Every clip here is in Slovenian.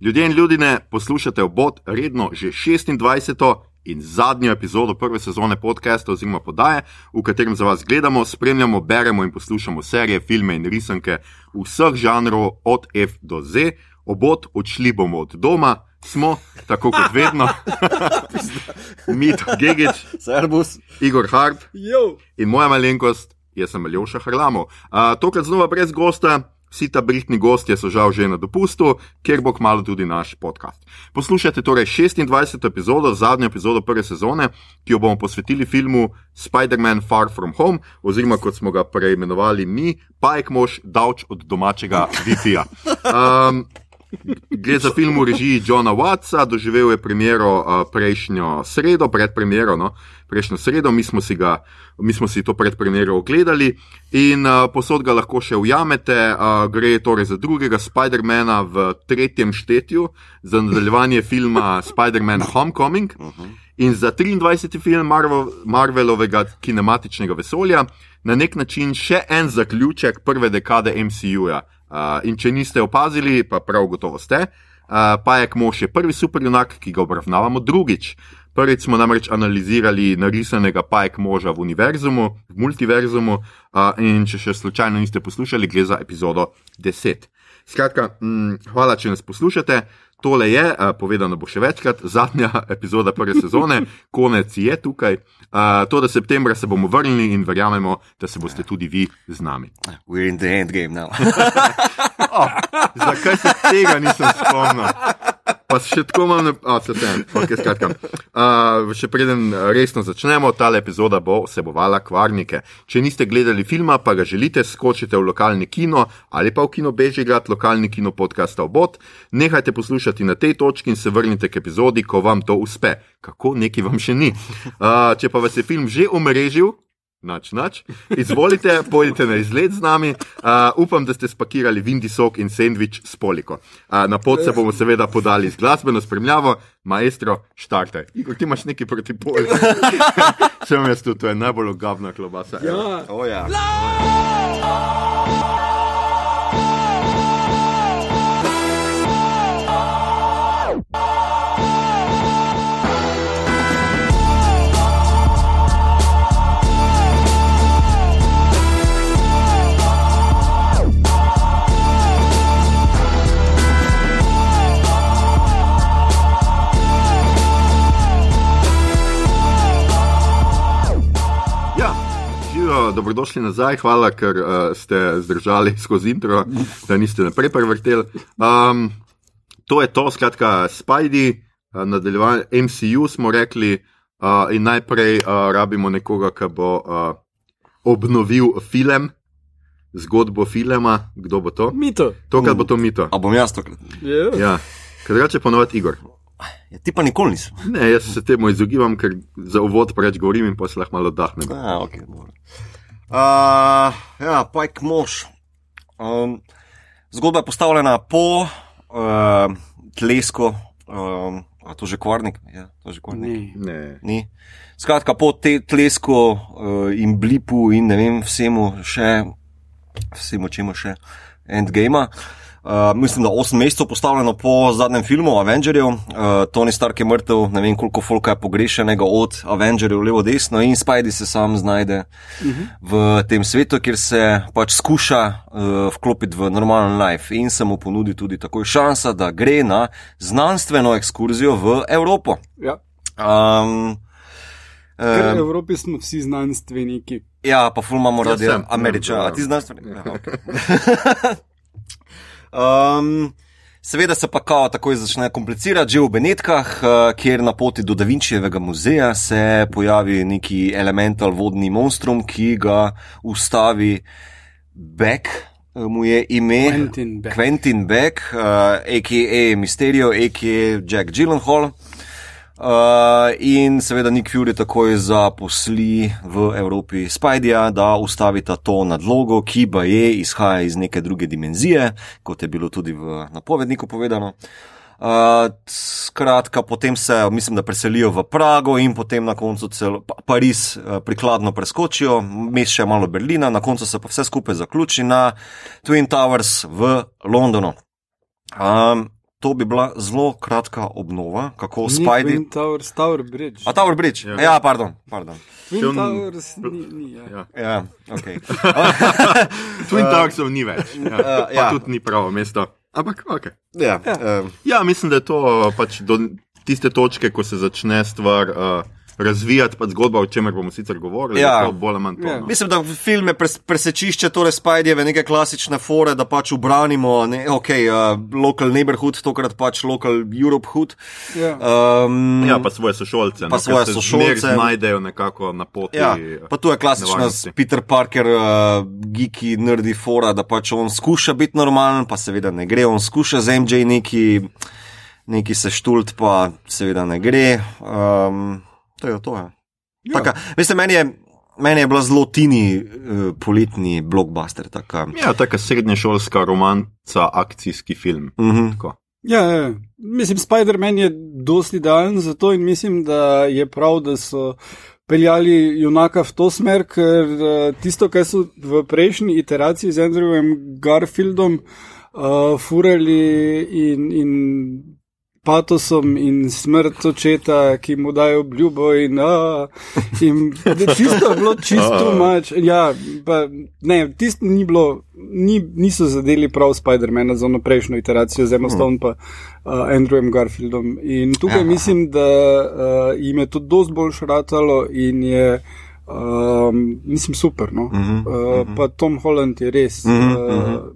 Ljudje in ljudje, poslušate obot redno že 26. in zadnjo epizodo prve sezone podcasta oziroma podaje, v katerem za vas gledamo, spremljamo, beremo in poslušamo serije, filme in risanke vseh žanrov od F do Z. Obot odšli bomo od doma, smo, tako kot vedno, Mit Gigič, Servus. Igor Harp Jo, in moja malenkost, jaz sem Aljoša Hrlamov. Uh, tokrat znova brez gosta, vsi ta brihtni gostje so žal že na dopustu, ker bo kmalo tudi naš podcast. Poslušajte torej 26. epizodo, zadnjo epizodo prve sezone, ki jo bomo posvetili filmu Spider-Man Far From Home, oziroma kot smo ga preimenovali mi, Pajek mož, davč od domačega Wi-Fi-ja. Um, Gre za film v režiji Johna Wattsa, doživel je premiero uh, prejšnjo sredo, predpremiero, no, prejšnjo sredo, mi smo si, ga, mi smo si to predpremiero ogledali in uh, posod ga lahko še ujamete. Uh, gre torej za drugega Spider-Mana v tretjem štetju, za nadaljevanje filma Spider-Man Homecoming in za 23. film Marvel, Marvelovega kinematičnega vesolja, na nek način še en zaključek prve dekade MCU-ja. Uh, in če niste opazili, pa prav gotovo ste, uh, Pajek mož je prvi superjunak, ki ga obravnavamo drugič. Prvič smo namreč analizirali narisanega Pajek moža v univerzumu, v multiverzumu, uh, in če še slučajno niste poslušali, gre za epizodo 10. Skratka, mm, hvala, če nas poslušate. Tole je, uh, povedano bo še večkrat, zadnja epizoda prve sezone, konec je tukaj. Uh, to, da septembra se bomo vrnili in verjamemo, da se boste tudi vi z nami. We're in the end game now. Oh, zakaj se tega nisem spomnil? Pa še tako imam, ne... oh, se tem, okay, skratka. Uh, še preden resno začnemo, ta epizoda bo vsebovala kvarnike. Če niste gledali filma, pa ga želite, skočite v lokalni kino ali pa v kino Bežigrad, lokalni kino podcasta Obot, nehajte poslušati na tej točki in se vrnite k epizodi, ko vam to uspe. Kako neki vam še ni. Uh, če pa vas je film že omrežil, Nač, nač. Izvolite, pojdite na izlet z nami. Uh, upam, da ste spakirali vindi sok in sendvič s poliko. Uh, na pot se bomo seveda podali z glasbeno spremljavo, maestro, štartaj. Igor, ti imaš nekaj proti polju. Sem jaz tu, to je najbolj ogabna klobasa. ja. Oh, ja. Ja, dobrodošli nazaj, hvala, ker uh, ste zdržali skozi intro, da niste naprej prevrteli. Um, to je to, skratka, Spidey, uh, nadaljevanje MCU smo rekli, uh, in najprej uh, rabimo nekoga, ki bo uh, obnovil film, zgodbo filma. Kdo bo to? Mito. Tokrat bo to mito. A bom jaz tokrat? Ja. Ja. Ker drugače ponovadi Igor. Ja, ti pa nikoli nisem. Ne, jaz se temu izogibam, ker za uvod preveč govorim in pa se lahko malo oddahnem. A, okay, dobro. Uh, ja, pajk mož. Um, zgodba je postavljena po uh, tlesku, um, a to že kvarnik. Ja, to že kvarnik. Ne. Ni. Skratka, po te tlesku uh, in blipu in ne vem, vsemu še, vsemu čemu še, endgame. Uh, mislim, da 8 mesecev postavljeno po zadnjem filmu Avengerjev. Uh, Tony Stark je mrtev, ne vem koliko folka je pogrešenega od Avengerjev levo desno in Spidey se sam znajde uh -huh. v tem svetu, kjer se pač skuša uh, vklopiti v normalen life in se mu ponudi tudi takoj šansa, da gre na znanstveno ekskurzijo v Evropo. Ja. Um, Ker v Evropi smo vsi znanstveniki. Ja, pa ful imamo radi ja, A ti znanstvenik? Ja, okay. um, seveda se pa kao takoj začne komplicirati, že v Benetkah, uh, kjer na poti do Da Vinčijevega muzeja se pojavi neki elemental vodni monstrum, ki ga ustavi Beck. uh, Mu je ime Quentin Beck. Quentin Beck, uh, a.k.a. Mysterio, a.k.a. Jack Gyllenhaal. Uh, in seveda Nick Fury takoj zaposli v Evropi Spideyja, da ustavita to nadlogo, ki pa je izhaja iz neke druge dimenzije, kot je bilo tudi v napovedniku povedano. Uh, skratka, potem se, mislim, da preselijo v Prago in potem na koncu celo Pa- Pariz uh, prikladno preskočijo, mes še malo Berlina, na koncu se pa vse skupaj zaključi na Twin Towers v Londonu. Um, to bi bila zelo kratka obnova, kako Spidey. Twin Towers, Tower Bridge. A Tower Bridge? Ja. Ja, pardon. pardon. Twin film- Towers ni, ni ja. Ja. Ja, okay. Twin Towersov ni več. Ja. uh, Pa ja. tudi ni pravo mesto. Ampak, ok. ja, Ja. um, Ja, mislim, da je to pač do tiste točke, ko se začne stvar uh, razvijati, pa zgodba, o čemer bomo sicer govorili, Ja. bolj ali manj to. Ja. no. Mislim, da film je pres, presečišče torej Spideyjeve neke klasične fore, da pač ubranimo, ne, ok, uh, local neighborhood, tokrat pač local Europehood. Ja. Um, Ja, pa svoje sošolce. Pa no, svoje sošolce. zmeraj znajdejo nekako na poti. Ja, pa tu je klasična nevarnosti. Peter Parker, uh, geeki, nerdi fora, da pač on skuša biti normalen, pa seveda ne gre, on skuša z MJ neki, neki se štult, pa seveda ne gre. Um, to je to. Ja. Ja. Taka, veste, meni je, meni je bila zelo tini uh, poletni blockbuster. Taka. Ja, taka srednješolska romanca, akcijski film. Uh -huh. Tako. Ja, ja. mislim, Spider-Man je dosti idealen za to in mislim, da je prav, da so peljali junaka v to smer, ker uh, tisto, kar so v prejšnji iteraciji z Andrewom Garfieldom uh, furali in, in patosom in smrt očeta, ki mu dajo obljubo in, uh, in tisto je bilo čisto mač. Ja, pa, ne, tisto ni bilo, ni, niso zadeli prav Spider-Mana za ono prejšnjo iteracijo z Emma Stone pa uh, Andrewem Garfieldom. In tukaj Ja. mislim, da uh, jim je to dosti bolj šratalo in je. Um, mislim, super. No? Uh Mhm, -huh, uh, pa Tom Holland je res uh Mhm, -huh, uh,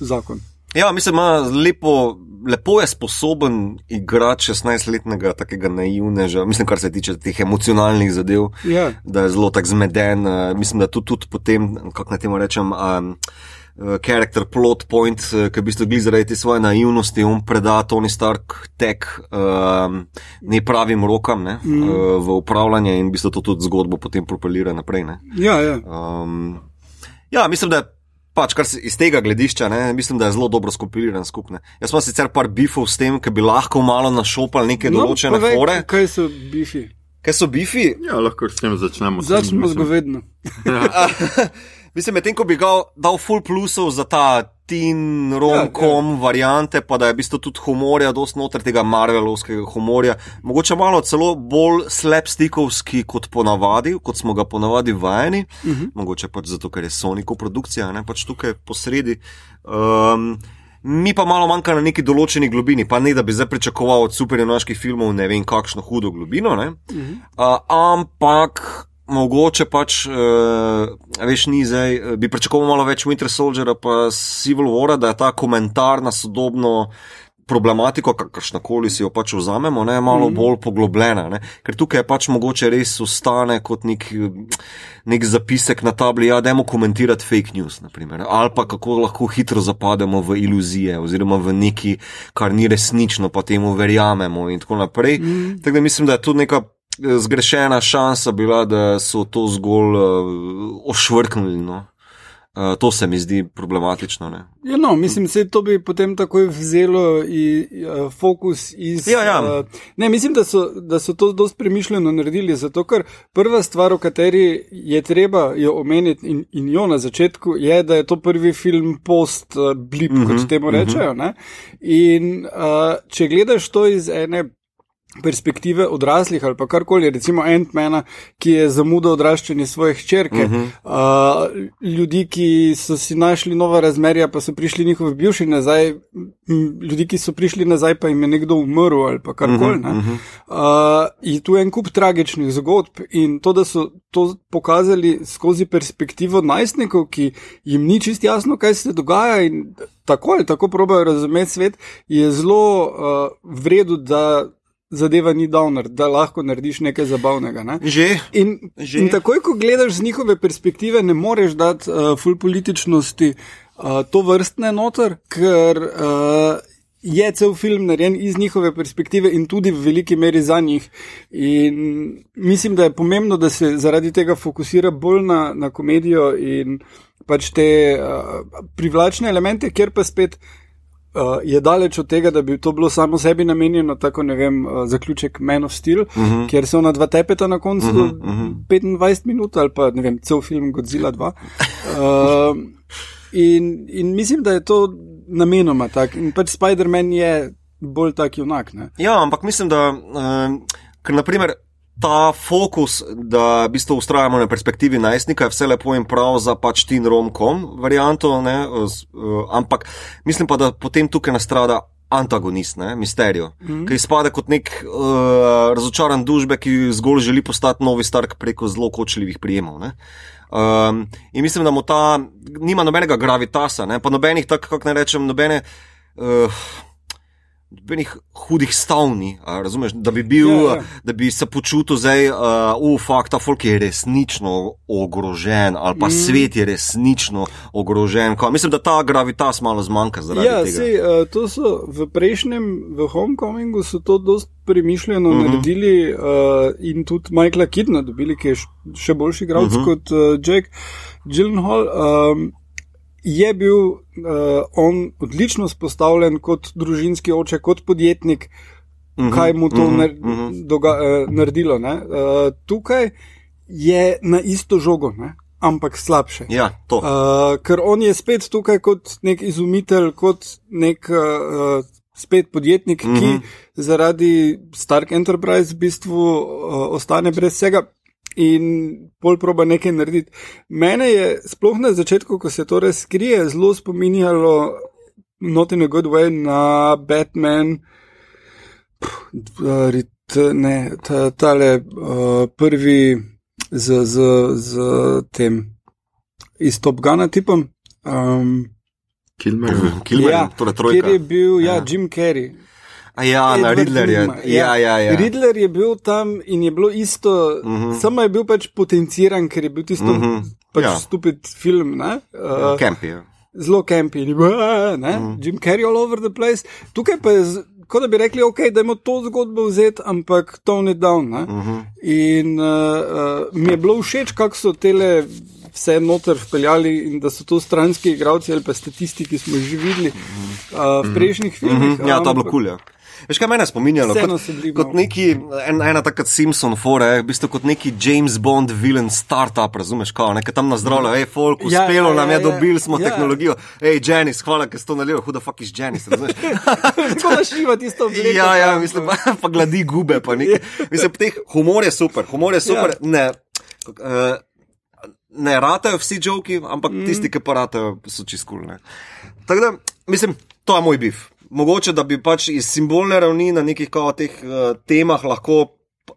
zakon. Ja, mislim, ima lepo, lepo je sposoben igrati 16-letnega takega naivneža, mislim, kar se tiče teh emocionalnih zadev. Ja, da je zelo tak zmeden. Uh, mislim, da tudi, tudi potem, kako naj temu rečem, um, uh, character plot point, uh, ki v bistvu glede zaradi svoje naivnosti, on preda Tony Stark tek um, nepravim rokam ne, mm. uh, v upravljanje in v bistvu to tudi zgodbo potem propelira naprej. Ne. ja, ja. Um, ja, mislim, da. Pač, kar se iz tega gledišča, ne, mislim, da je zelo dobro skompiliran skupaj. Jaz sem sicer par bifov s tem, ki bi lahko malo našopal neke no, določene povej, fore. Kaj so bifi? Kaj so bifi? Ja, lahko s tem začnemo. Začnemo z govedno. Ja. Mislim, medtem ko bi ga dal full plusov za ta teen rom-com ja, ja. variante, pa da je v bistvu tudi humorja, dosti noter tega Marvelovskega humorja, mogoče malo celo bolj slapstickovski kot ponavadi, kot smo ga ponavadi vajeni, uh -huh. mogoče pač zato, ker je Sonikov produkcija, ne pač tukaj posredi. Um, Mi pa malo manjka na neki določeni globini, pa ne da bi zdaj pričakoval od superjunaških filmov ne vem kakšno hudo globino, uh -huh. uh, ampak mogoče pač, uh, veš, ni zdaj, eh, bi pričakoval malo več Winter Soldiera pa Civil War, da je ta komentar na sodobno problematiko, kakršna koli si jo pač vzamemo, ne, malo mm -hmm. bolj poglobljena. Ne. Ker tukaj je pač mogoče res ustane kot nek, nek zapisek na tabli, ja, dajmo komentirati fake news, naprimer, ali pa kako lahko hitro zapademo v iluzije oziroma v neki, kar ni resnično, pa temu verjamemo in tako naprej. Mm -hmm. Tako da mislim, da je to neka zgrešena šansa bila, da so to zgolj uh, ošvrknili. No. Uh, to se mi zdi problematično. Ne? Ja, no, mislim, da to bi potem takoj vzelo i, uh, fokus iz. Ja, ja. Uh, ne, mislim, da so, da so to dosti premišljeno naredili, zato ker prva stvar, o kateri je treba jo omeniti in, in jo na začetku, je, da je to prvi film post-blip, uh, Mhm, kot temu rečejo. Uh -huh. In uh, če gledaš to iz ene perspektive odraslih ali pa karkoli, recimo Ant-Mana, ki je zamudil odraščanje svoje hčerke, uh -huh. uh, ljudi, ki so si našli nova razmerja, pa so prišli njihovi bivši nazaj, ljudi, ki so prišli nazaj, pa jim je nekdo umrl ali pa karkoli. Uh -huh. uh, in tu je en kup tragičnih zgodb in to, da so to pokazali skozi perspektivo najstnikov, ki jim ni čist jasno, kaj se dogaja in tako ali tako probajo razumeti svet, je zelo uh, vredu, da zadeva ni downer, da lahko narediš nekaj zabavnega. Ne? Že. In, Že. in takoj, ko gledaš z njihove perspektive, ne moreš dati uh, full političnosti uh, to vrstne noter, ker uh, je cel film narejen iz njihove perspektive in tudi v veliki meri za njih. In mislim, da je pomembno, da se zaradi tega fokusira bolj na, na komedijo in pač te uh, privlačne elemente, kjer pa spet. Uh, je daleč od tega, da bi to bilo samo sebi namenjeno, tako ne vem, uh, zaključek Man of Steel, uh -huh. kjer se ona dva tepeta na koncu uh -huh, uh -huh. 25 minut ali pa ne vem, cel film Godzilla 2. Uh, in, in mislim, da je to namenoma tako. In pač Spider-Man je bolj tak junak. Ne? Ja, ampak mislim, da, um, ker naprimer. Ta fokus, da v bistvu ustrajamo na perspektivi najstnika, je vse lepo in prav za pač tin romkom varianto, ne, z, uh, ampak mislim pa, da potem tukaj nastrada antagonist, ne, misterijo, mm -hmm. ki izpade kot nek uh, razočaran družbe, ki zgolj želi postati novi Stark preko zelo kočljivih prijemov. Ne. Um, in mislim, da mu ta nima nobenega gravitasa, ne, pa nobenih, tako kako ne rečem, nobene. Uh, Benih hudih stavni, razumeš, da bi, bil, Ja, ja. da bi se počutil zdaj, uh, fakt, ta folk je resnično ogrožen, ali pa mm. svet je resnično ogrožen. Ko, mislim, da ta gravitas malo zmanjka zaradi Ja, tega. sej, uh, to so v prejšnjem, v Homecomingu, so to dosti premišljeno Mhm. -huh. naredili uh, in tudi Michaela Kidna dobili, ki je še boljši igralec Mhm. -huh. kot uh, Jack Gyllenhaal. Um, je bil uh, on odlično spostavljen kot družinski oče, kot podjetnik, uh -huh. kaj mu to uh mhm, -huh. nar mhm. doga, uh, naredilo. ne. Uh, tukaj je na isto žogo, ne? ampak slabše. Ja, to. Uh, ker on je spet tukaj kot nek izumitelj, kot nek uh, spet podjetnik, mm -hmm. ki zaradi Stark Enterprise v bistvu uh, ostane brez vsega. In pol proba nekaj narediti. Mene je sploh na začetku, ko se to razkrije, zelo spominjalo, not in a good way, na Batman, pff, ne, ta, tale uh, prvi z, z, z tem iz Top Gana tipom. Um, Kilmer. Kilmer, ja, torej kjer trojka. je bil ja, Ja. Jim Carrey. A ja, na Edward Riddlerja. Nima, Ja, ja, ja. Riddler je bil tam in je bilo isto, uh Mhm. -huh. samo je bil pač potenciran, ker je bil tisto uh Mhm. -huh. pač Ja. ja. stupid film. ne, Uh, Kemp je. zelo campi, in je bil, "Ah, ne, Mhm. mm. Jim Carrey all over the place. Tukaj pa je, kot da bi rekli, ok, da imamo to zgodbo vzeti, ampak tone it down. Ne? Uh -huh. In uh, uh, mi je bilo všeč, kako so tele vse noter vpeljali in da so to stranski igralci ali pa statisti, ki smo jih že videli uh, v prejšnjih filmih. Mhm. Ja, to je bilo ampak-. Ja. Veš, kaj mene je spominjalo? Vseeno Kot, kot neki, en, ena taka Simpson fora, v bistvu kot neki James Bond villain startup, razumeš, kao, nekaj tam nazdravlja, hej, folk, Ja, uspelo ja, nam je, ja, ja. dobili smo Ja. tehnologijo, hej, Janice, hvala, ker si to naredil, huda fuck is Janice, razumeš? Tako da šiva tisto obleko. Ja, ja, mislim, pa, pa gladi gube, pa nekaj. Mislim, teh humor je super, humor je super. Ja. Ne, uh, ne ratajo vsi joki, ampak mm. tisti, ki pa ratajo, so čistkul. Tako da, mislim, to je moj bif. Mogoče, da bi pač iz simbolne ravni na nekih kao teh uh, temah lahko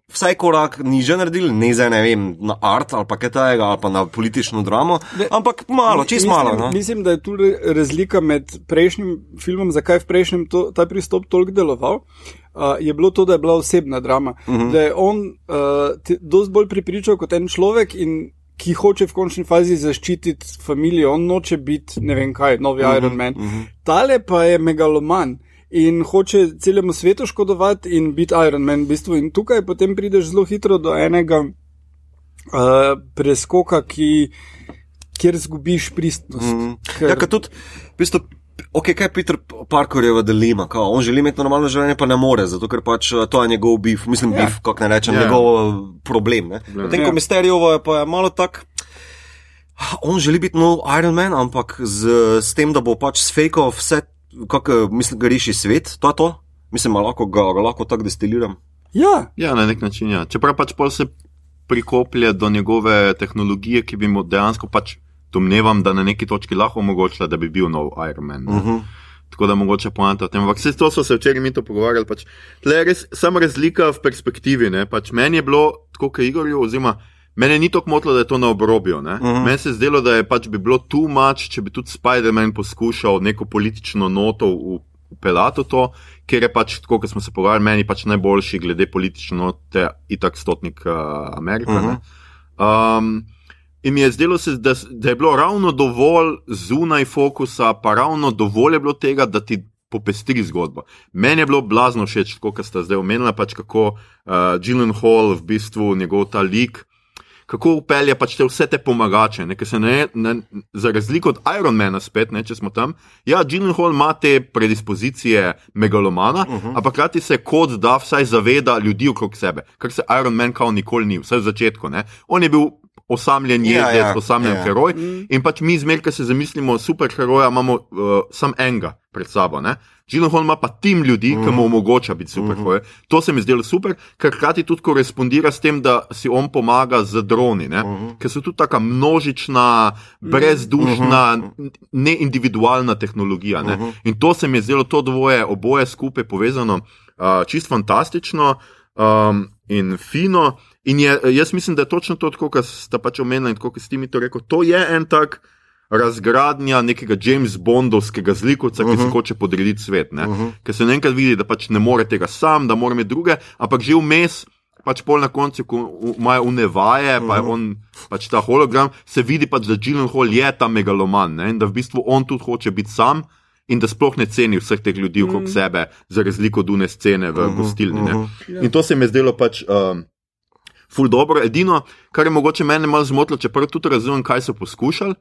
vsaj korak niže naredili, ne za ne vem, na art ali pa kaj tajega, ali pa na politično dramo, Ne, ampak malo, čist mislim, malo. No? Mislim, da je tu re- razlika med prejšnjim filmom, zakaj je v prejšnjem to, ta pristop toliko deloval. Uh, je bilo to, da je bila osebna drama. Uh Mhm. -huh. Da je on uh, dosti bolj pripričal kot en človek in ki hoče v končni fazi zaščititi družino, on noče biti ne vem kaj, novi uh -huh, Iron Man. Uh -huh. Tale pa je megaloman. In hoče celemu svetu škodovati in biti Iron Man, v bistvu. In tukaj potem prideš zelo hitro do enega uh, preskoka, ki, kjer zgubiš pristnost. Mm. Ja, ker tudi, v bistvu, ok, kaj Peter Parker je v delima, kao, on želi imeti normalno življenje, pa ne more, zato ker pač eh, to je njegov bif, mislim, Ja. yeah. bif, kako ne rečem, Ja. yeah. njegov eh, problem. Ne? Potem, Ja. ko Mysterijovo je pa je malo tak. On želi biti nov Iron Man, ampak z, s tem, da bo pač sfejkal vse, kako mislim, ga reši svet, to je to. Mislim, lahko ga, ga lahko tako destiliram. Ja, Ja, na nek način. Ja. Čeprav pač pol se prikoplje do njegove tehnologije, ki bi mu dejansko pač domnevam, da na neki točki lahko omogočila, da bi bil nov Iron Man. Uh -huh. Tako da mogoče poanta o tem. Ampak vse to so se včeraj mi to pogovarjali. Pač, tle je res samo razlika v perspektivi. Ne? Pač meni je bilo tako, kot Igorju, oziroma mene ni tako motilo, da je to na obrobju. Uh Mhm. -huh. Meni se je zdelo, da je pač bi bilo too much, če bi tudi Spider-Man poskušal neko politično noto v. Pelatu to, ker je pač tako, kot smo se pogovarjali, meni pač najboljši glede politične note, itak stotnik uh, Amerike. Uh Mhm. -huh. um, in mi je zdelo se, da, da je bilo ravno dovolj zunaj fokusa, pa ravno dovolj je bilo tega, da ti popestri zgodbo. Meni je bilo blazno všeč, kot sta zdaj omenila, pač kako uh, Gyllenhaal v bistvu njegov ta lik. Kako upelje pač te vse te pomagače, ne, ne, ne, za razliko od Ironmana, spet, ne, če smo tam. Ja, Gyllenhaal ima te predispozicije megalomana, uh -huh. ampak hkrati se kot da vsaj zaveda ljudi okrog sebe, kar se Iron Man kao nikoli ni, vsaj v začetku. Ne. On je bil osamljen Ja, jezdec, ja, osamljen ja. heroj. In pač mi zmer, ko se zamislimo superheroja, imamo uh, sam enega pred sabo. Gyllenhaal ima pa tim ljudi, ki mu omogoča biti superheroj. To se mi zdelo super, ker hkrati tudi korespondira s tem, da si on pomaga z droni, ne? ker so tudi taka množična, brezdušna, neindividualna tehnologija. Ne? In to se mi je zdelo to dvoje, oboje skupaj povezano, uh, čist fantastično um, in fino. In je, jaz mislim, da je točno to, kot ste pač omenili in kot ste mi to rekli. To je en tak razgradnja nekega James Bondovskega zlikovca, ki uh -huh. si hoče podrediti svet. Uh -huh. Ker se enkrat vidi, da pač ne more tega sam, da mora imeti druge, ampak že vmes. Pač pol na koncu, ko imajo unevaje, pa je on pač ta hologram, se vidi pač, da Gyllenhaal je ta megaloman ne? in da v bistvu on tudi hoče biti sam in da sploh ne ceni vseh teh ljudi okrog sebe, za razliko od une scene v gostilni. ne. In to se mi je zdelo pač. Um, ful dobro. Edino, kar je mogoče mene malo zmotilo, čeprav tudi razumem, kaj so poskušali,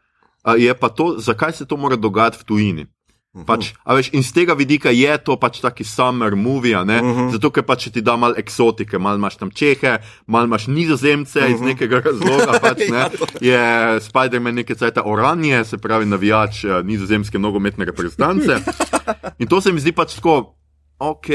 je pa to, zakaj se to mora dogajati v tujini. Pač, a veš, in z tega vidika je to pač taki summer movie, uh -huh. zato ker pač ti da malo eksotike, malo imaš tam čehe, malo imaš nizozemce uh -huh. iz nekega razloga. Pač, ne? Je Spider-Man nekaj cajta oranje, se pravi navijač eh, nizozemske nogometne reprezentance. In to se mi zdi pač tako, ok.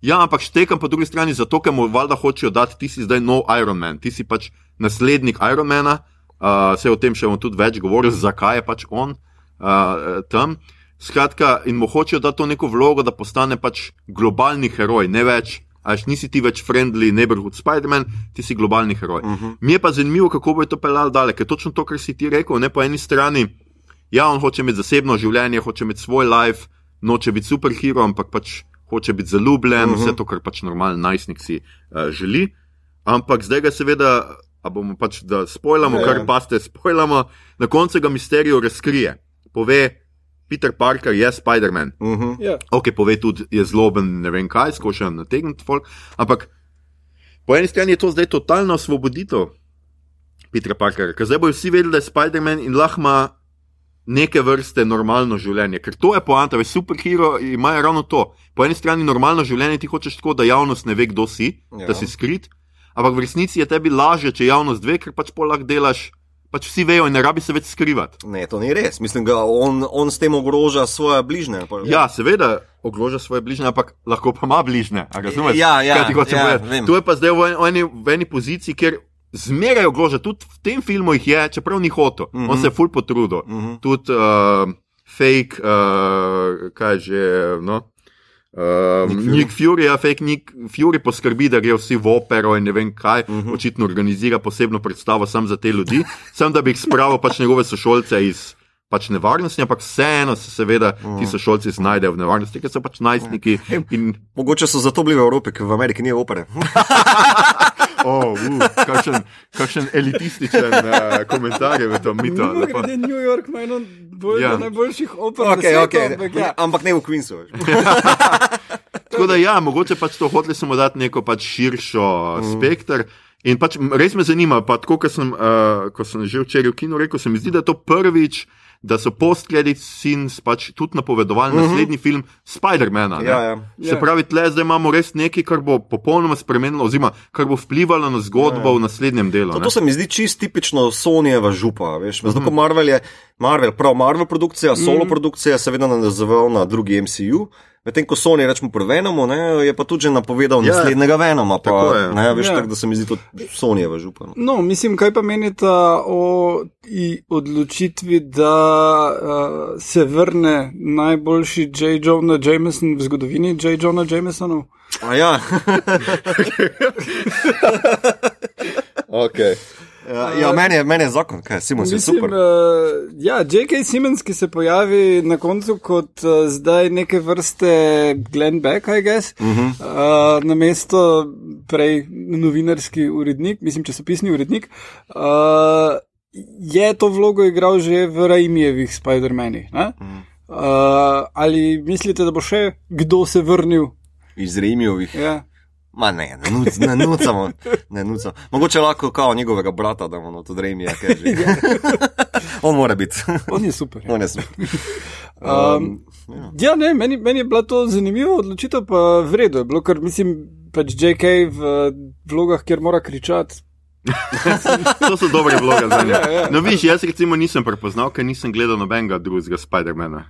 Ja, ampak štekam po drugi strani zato, ker mu valjda hočejo dati, ti si zdaj nov Iron Man, ti si pač naslednik Ironmana, uh, se o tem še bomo tudi več govorili, zakaj je pač on uh, tam. Skratka, in mu hočejo dati to neko vlogo, da postane pač globalni heroj, ne več. Až nisi ti več friendly neighborhood Spider-Man, ti si globalni heroj. Uh -huh. Mi je pa zanimivo, kako bo to pelal dalje, ker točno to, kar si ti rekel, ne po eni strani, ja, on hoče imeti zasebno življenje, hoče imeti svoj life, noče biti superhero, ampak pač hoče biti zaljubljen, uh -huh. vse to, kar pač normalen najstnik si uh, želi. Ampak zdaj ga seveda, a bomo pač da spojlamo, Ja, kar ja. pa ste spojlamo, na koncu ga misterijo razkrije. Pove, Peter Parker je Spider-Man. Uh -huh. Ja. Ok, pove tudi, je zloben, ne vem kaj, skuša nategniti folk. Ampak po eni strani je to zdaj totalna osvoboditev Petra Parkerja, ker zdaj bojo vsi vedeli, da je Spider-Man in lahko ima neke vrste normalno življenje. Ker to je poanta, veš, superhero imajo ravno to. Po eni strani normalno življenje ti hočeš tako, da javnost ne ve, kdo si, ja. Ja. da si skrit, ampak v resnici je tebi lažje, če javnost ve, ker pač pol lahko delaš. Pač vsi vejo in ne rabi se več skrivati. Ne, to ni res. Mislim, da on, on s tem ogroža svoje bližnje. Pa- Ja, seveda ogroža svoje bližnje, ampak lahko pa ima bližnje. a razumeš? Ja, ja, ja, vem. To je pa zdaj v eni, v eni poziciji, kjer zmeraj ogroža. Tudi v tem filmu jih je, čeprav ni hotel. Mm -hmm. On se je ful potrudil. Mm Mhm. -hmm. Tudi uh, fake, uh, kaj že. No? Uh, Nick Fury. Nick Fury, ja, fake Nick Fury poskrbi, da grejo vsi v opero in ne vem kaj, uh Mhm. -huh. očitno organizira posebno predstavo sam za te ljudi, sam da bi jih spravil pač njegove sošolce iz pač nevarnosti, ampak vseeno se seveda -huh. ti sošolci znajdejo v nevarnosti, ker so pač najstniki. In, Mogoče so zato bili v Evropi, ker v Ameriki ni opere. oh, uh, kakšen, kakšen elitističen uh, komentar je v tem mitu. Lepo. New York ima eno bolj, Ja. najboljših oper. okay, na okay. svetu, ampak ja. Ampak ne v Queensu. veš. Tako da, ja, mogoče pač to hoteli smo dati neko pač širšo mm. spektr. In pač res me zanima, pa tako, ko sem, uh, ko sem že včeraj v kinu rekel, se mi zdi, da je to prvič, da so post-credit scenes pač tudi napovedovali mm -hmm. naslednji film Spider-mana. ne. Ja, ja. Se Ja. pravi, tle zdaj imamo res nekaj, kar bo popolnoma spremenilo, oziroma kar bo vplivalo na zgodbo ja. v naslednjem delu. To, ne. to se mi zdi čist tipično Sonyjeva župa. Veš, Mhm. zato, ko Marvel je, Marvel, prav Marvel produkcija, solo mm. produkcija, seveda navezoval na drugi MCU. Medtem ko Sony rečemo pri Venomu, ne, je pa tudi že napovedal Ja, naslednjega Venoma. Pa, tako je. ne, veš, Ja. tako da se mi zdi to Sonyjeva župa. No. No, mislim, kaj pa menite o odločitvi, da uh, se vrne najboljši J. Jonah Jameson v zgodovini J. Jonah Jamesonov? A ja, Okay. Ja, ja meni, je, meni je zakon, kaj, Simon, si Mislim, super. uh, ja, J.K. Simmons, ki se pojavi na koncu kot uh, zdaj neke vrste Glenn Beck, I guess, uh -huh. uh, na mesto prej novinarski urednik, mislim, časopisni urednik. Uh, je to vlogo igral že v Raimijevih Spider-Manih? Uh -huh. uh, ali mislite, da bo še kdo se vrnil? Iz Remijovih. Ja. Ma ne, ne, nuc, ne nucamo. Ne nucamo. Mogoče lahko kao njegovega brata, da mu no, tudi Remija kaže. On mora biti. On je super. ja. On je super. Um, ja, ne, meni, meni je bila to zanimiva odločitev, pa vredno je bilo, ker mislim, pač JK v vlogah, kjer mora kričati, to so dobre vloge za njega. Ja, ja. No, viš, jaz recimo nisem prepoznal, ker nisem gledal nobenega drugega Spidermana.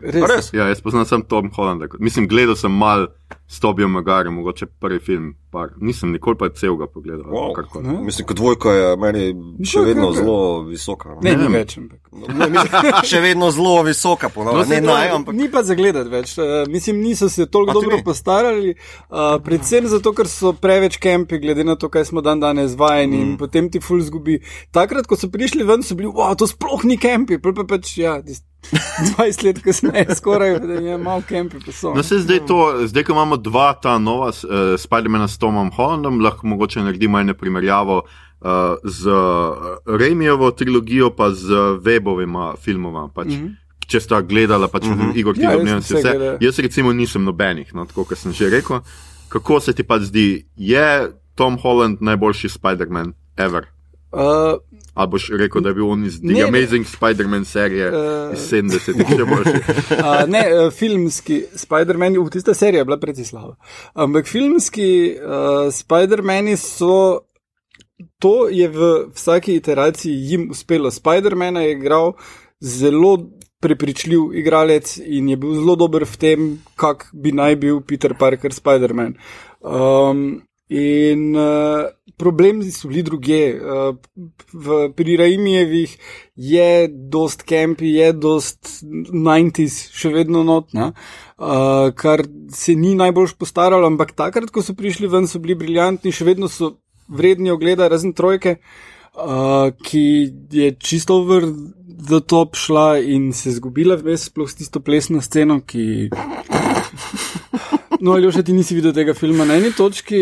Ja, jaz poznam samo Tom Hollanda. Mislim, gledal sem mal s Tobijem Magarem, mogoče prvi film, par. nisem nikoli pa celega pogledal. Wow. Ne. Mislim, kot dvojka je meni še Dvojka vedno zelo visoka. Ne, Ne več. Ampak. Ne, mislim, še vedno zelo visoka, No, ponovadi. saj Ne to- naj, ampak. Ni pa za gledati več. Uh, mislim, niso se toliko dobro ni? postarali, uh, predvsem zato, ker so preveč kempi, glede na to, kaj smo dan danes vajeni mm. in potem ti ful zgubi. Takrat, ko so prišli ven, so bili, wow, to sploh ni kempi, pa pač, ja, tis- 20 let kasneje, skoraj da je malo kempi. pa so. No, se zdaj to, zdaj, ko imamo dva ta nova uh, Spidermana s Tomom Hollandom, lahko mogoče naredimo eno primerjavo uh, z uh, Remijevo trilogijo, pa z Webovima filmoma. Pač. Mm -hmm. Če sta gledala, pač mm -hmm. Igor, ti Ja, ja, jaz vse. Jaz recimo nisem nobenih, no, tako kot sem že rekel. Kako se ti pa zdi, je Tom Holland najboljši Spider-Man ever? Uh, Ali boš rekel, da je bil on iz The ne. Amazing Spider-Man serije Eh. iz 70-ih še boljši? Uh, ne, uh, filmski Spider-Man, uh, tista serija je bila precej slaba. Ampak filmski uh, Spider-Mani so. To je v vsaki iteraciji jim uspelo. Spider-Man je igral zelo prepričljiv igralec in je bil zelo dober v tem, kak bi naj bil Peter Parker Spider-Man. Um, in uh, problemi so bili druge. Uh, v, pri Raimijevih je dost kempi, je dost 90s, še vedno notna, uh, kar se ni najbolj postaralo, ampak takrat, ko so prišli ven, so bili briljantni, še vedno so vredni ogleda, razen trojke, uh, ki je čisto over the top šla in se zgubila vmes, sploh s tisto plesno sceno, ki. No, ali še ti nisi videl tega filma? Na eni točki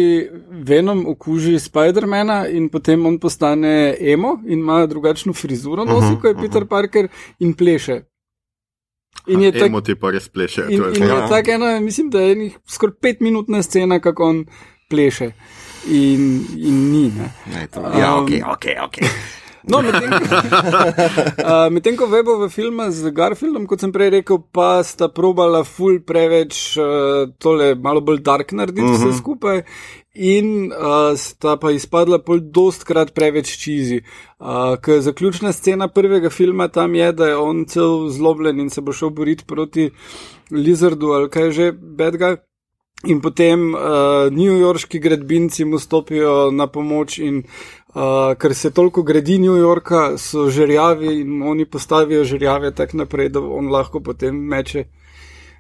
Venom okuži Spidermana in potem on postane emo in ima drugačno frizuro, nosi, kot je Peter Parker in pleše. In je tak, Emo ti pa res pleše. in, je in je tak ena, mislim, da je enih skoraj petminutna scena, kako on pleše. In, in ni. Ne. Ne, to, ja, Um, ok, ok, ok. No, medtem ko, uh, medtem ko Webove filma z Garfieldom, kot sem prej rekel, pa sta probala ful preveč uh, tole malo bolj dark narediti uh -huh. vse skupaj. In uh, sta pa izpadla pol dostkrat preveč čizi. Uh, Ker zaključna scena prvega filma tam je, da je on cel zlobljen in se bo šel boriti proti Lizardu ali kaj že bedga. In potem uh, newyorški gradbinci mu stopijo na pomoč, in uh, ker se toliko gradi New Yorka, so žerjavi in oni postavijo žerjave tako naprej, da on lahko potem meče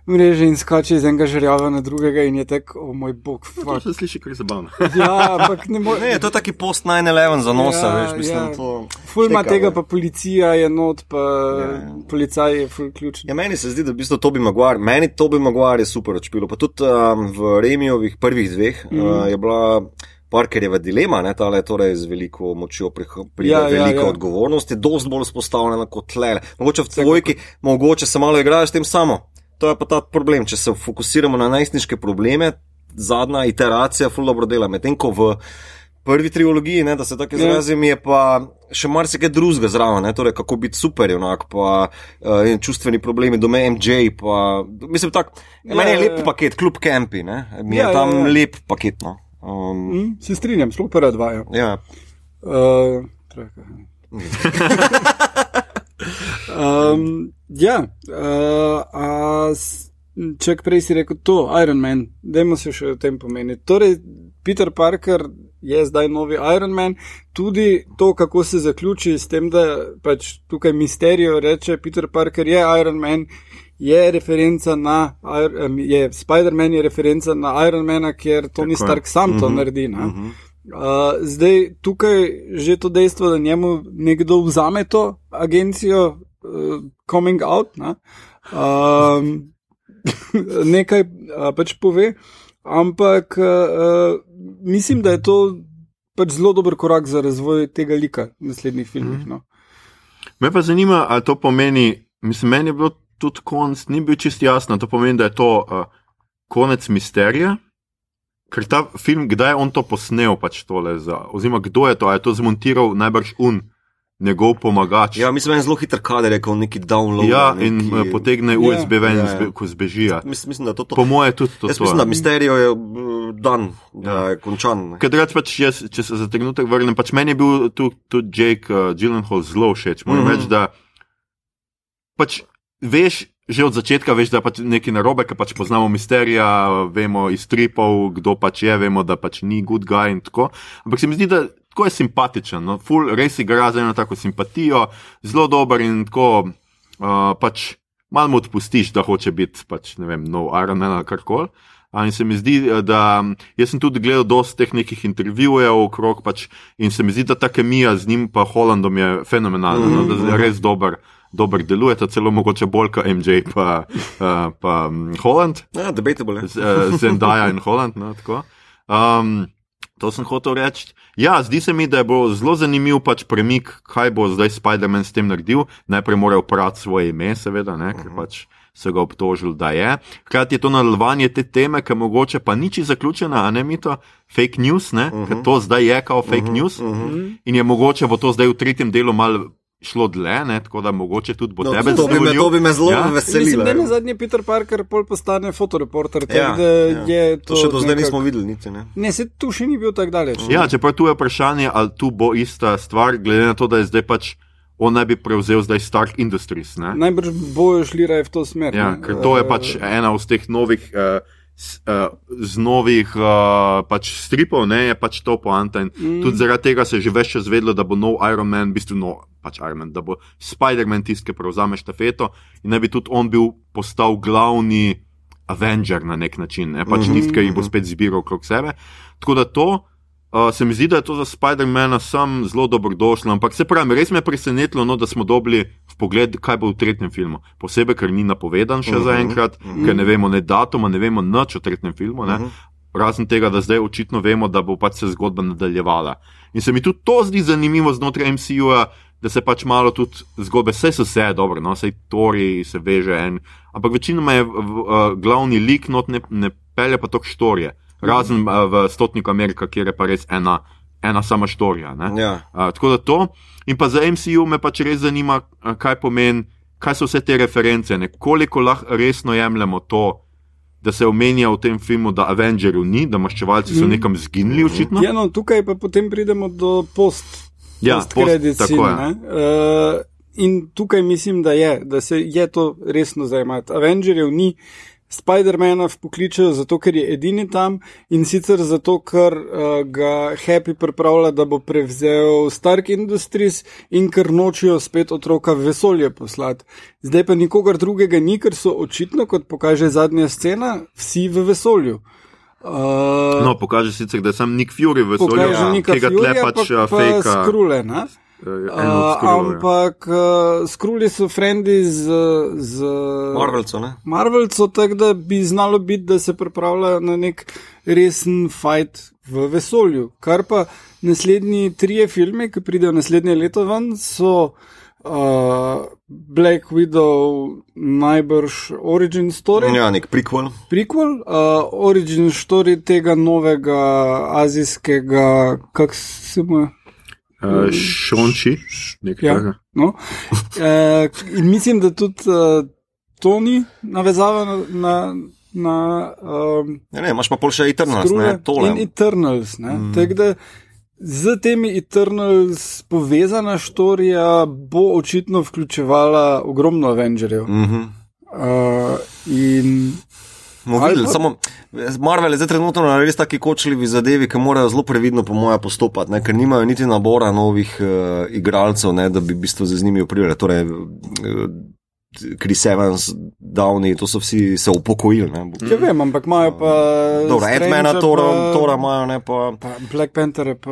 mreže in skače iz enega žerjava na drugega in je tako, o oh, moj bog, To fuck. se sliši kar zabavno. Ja, ampak ne more. Ne, to je taki post 9-11 za nosa, Ja, veš, mislim, ja. to. Ful ima šteka, tega, pa policija je not, pa Ja, ja. policaj je ful ključen. Ja, meni se zdi, da v bistvu Tobi Maguire, meni Tobi Maguire je super odšpilo. Pa tudi um, v Remijovih prvih dveh mm. uh, je bila Parkerjeva dilema, ne, tale torej z veliko močjo pride Ja, veliko ja, ja. odgovornosti, dosti bolj spostavljena kot tle. Mogoče v tvojki, mogoče se malo igraš s tem samo. To je pa ta problem, če se fokusiramo na najstniške probleme, zadnja iteracija ful dobro dela, medtem ko v prvi trilogiji, ne, da se tako Ja. izrazim, je pa še marsikaj drugega zraven, ne, torej kako biti super, enak, pa uh, čustveni problemi, doma MJ, pa mislim tak, ja, meni je Ja, lep ja, ja, paket, kljub Campi, ne, mi je Ja, ja, tam ja. ja. lep paket, no. Um, Mm, se strinjam, sploh prva dva. Ja. ja. Uh, um, ja, uh, a če prej si rekel to, Iron Man, dajmo se še o tem pomeniti. Torej, Peter Parker je zdaj novi Iron Man, tudi to, kako se zaključi s tem, da pač tukaj misterijo reče, Peter Parker je Iron Man. Je referenca na, em, je Spider-Man je referenca na Ironmana, ker Tony Tako je. Stark sam to Mhm, naredi. ne. mhm. Uh, zdaj, tukaj že to dejstvo, da njemu nekdo vzame to agencijo, uh, coming out, ne, um, nekaj uh, pač pove, ampak uh, mislim, da je to pač zelo dober korak za razvoj tega lika v naslednjih filmih. No. Me pa zanima, ali to pomeni, mislim, meni je bilo tudi konc, ni bil čist jasno, to pomeni, da je to uh, konec misterija. Ker ta film, kdaj je on to posnel, pač tole, za, oziroma kdo je to, je to zmontiral najbrž un, njegov pomagač. ja, mislim, da je zelo hiter kader, kot neki download. ja neki... in eh, potegne Ja. USB ven, Ja, ja, ja. ja. ko zbežijo. Mislim, mislim, da je to to. Po moje tudi to. Jaz to mislim, da Misterijo je dan, da je končan. Ker drugače pač jaz, če se za trenutek vrnem, pač meni je bil tu, tudi Jake uh, Gyllenhaal zelo všeč. Moram mm. -hmm. reči, da pač veš, že od začetka veš, da je pač nekaj narobe, ker pač poznamo misterija, vemo iz tripov, kdo pač je, vemo, da pač ni good guy in tako. Ampak se mi zdi, da tako je simpatičen, no? Ful, res igra za eno tako simpatijo, zelo dober in tako uh, pač malo mu odpustiš, da hoče biti pač ne vem, nov Iron Man ali karkoli. A In se mi zdi, da jaz sem tudi gledal dosti teh nekih intervjujev okrog, pač, in se mi zdi, da ta kemija z njim pa Hollandom je fenomenalna, mm -hmm. no, da je res dober, dober deluje, ta celo mogoče bolj kot MJ pa, uh, pa um, Holland, Ja, debatable. je. Z- eh, Zendaya in Holland. No, tako. um, to sem hotel reči. Ja, zdi se mi, da bo zelo zanimiv pač premik, kaj bo zdaj Spider-Man s tem naredil. Najprej mora oprati svoje ime, seveda, ne, ker pač so ga obtožili, da je. Hkrati je to nadaljevanje te teme, ki mogoče pa niči zaključena, a ne mi to, fake news, ne, uh -huh. ker to zdaj je kao fake uh -huh, news. Uh -huh. In je mogoče bo to zdaj v tretjem delu mal šlo dlje, ne, tako da mogoče tudi bo No, tebe to, bi me, zadovoljil. to bi me zelo Ja. ja. Mislim, veselilo. da na zadnji Peter Parker pol postane fotoreporter, tako Ja, da ja. je to. To še do zdaj nekak- nismo videli, niti ne. Ne, se tu še ni bil tako daleč. Ja, čeprav tu je vprašanje, ali tu bo ista stvar, glede na to, da je zdaj pač on naj bi prevzel zdaj Stark Industries. Ne? Najbrž bojo šli raje v to smer. Ja, ne. ker to je Eh, pač ena od teh novih, uh, z novih uh, pač stripov, ne, je pač to poanta. In mm. tudi zaradi tega se je že več čas vedelo, da bo nov Iron Man, v bistvu nov pač Iron Man, da bo Spider-Man tisti, ki prevzame štafeto in naj bi tudi on bil postal glavni Avenger na nek način, ne, pač mm -hmm. tisti, ki jih bo spet zbiral okrog sebe. Tako da to. Uh, se mi zdi, da je to za Spider-Mana sam zelo dobrodošlo, ampak se pravi, res me je presenetilo, no, da smo dobili pogled, kaj bo v tretjem filmu. Posebej, ker ni napovedan še uh -huh, zaenkrat, uh -huh. ker ne vemo ne datuma, ne vemo nič o tretjem filmu. Ne? Uh -huh. Razen tega, da zdaj očitno vemo, da bo pač se zgodba nadaljevala. In se mi tudi to zdi zanimivo znotraj MCU-ja, da se pač malo tudi zgodbe, vse so vse dobro, no, vse Tori se veže en, ampak večinoma je v, v, uh, glavni lik, not ne, ne pelje pa tok štorije. Razen uh, v Stotniku Amerika, kjer je pa res ena, ena sama štorija. ne. Ja. Uh, tako da to. In pa za MCU me pač res zanima, uh, kaj pomeni, kaj so vse te reference, ne? koliko lahko resno jemljemo to, da se omenja v tem filmu, da Avengerjev ni, da maščevalci so nekam zginili, očitno. Ja, no, tukaj pa potem pridemo do post. Ja, post post-. Uh, in tukaj mislim, da je, da se je to resno zajemati. Avengerjev ni. Spider-mana pokličejo zato, ker je edini tam in sicer zato, ker uh, ga Happy pripravlja, da bo prevzel Stark Industries in ker nočijo spet otroka v vesolje poslati. Zdaj pa nikogar drugega ni, ker so očitno, kot pokaže zadnja scena, vsi v vesolju. Uh, No, pokaže sicer, da je sam Nick Fury v vesolju, Nika ki ga tle pač pa, uh, pa fejka. skrule, ne? Uh, ampak uh, skruli so frendi z, z Marvelco, ne? Marvelco, tako da bi znalo biti, da se pripravljajo na nek resen fight v vesolju. Kar pa naslednji trije filme, ki pridejo naslednje leto ven, so uh, Black Widow, najbrž Origin Story. Ja, nek prequel. Prequel, uh, origin story tega novega azijskega, kako se mu je. Uh, Šonči, nekaj Ja. takega. No? E, in mislim, da tudi uh, to ni navezava na. na Na um, Ja, ne, imaš pa pol še Eternals, ne, tole. in Eternals. Mm. Tako da z temi Eternals povezana štorija bo očitno vključevala ogromno Avengerjev. Mm. Mhm. Uh, in Bomo videli, pa- samo Marvel je zdaj trenutno na res taki kočljivi zadevi, ki morajo zelo previdno, po mojem, postopati, ne, ker nimajo niti nabora novih uh, igralcev, ne, da bi v bistvu z njimi uprili. Torej, uh, Chris Evans, Downey, to so vsi se upokojili. Ne, če vem, ampak imajo pa. Dobro, Strangea Edmana, Tora, Tora imajo, ne pa. Pa Black Panther, pa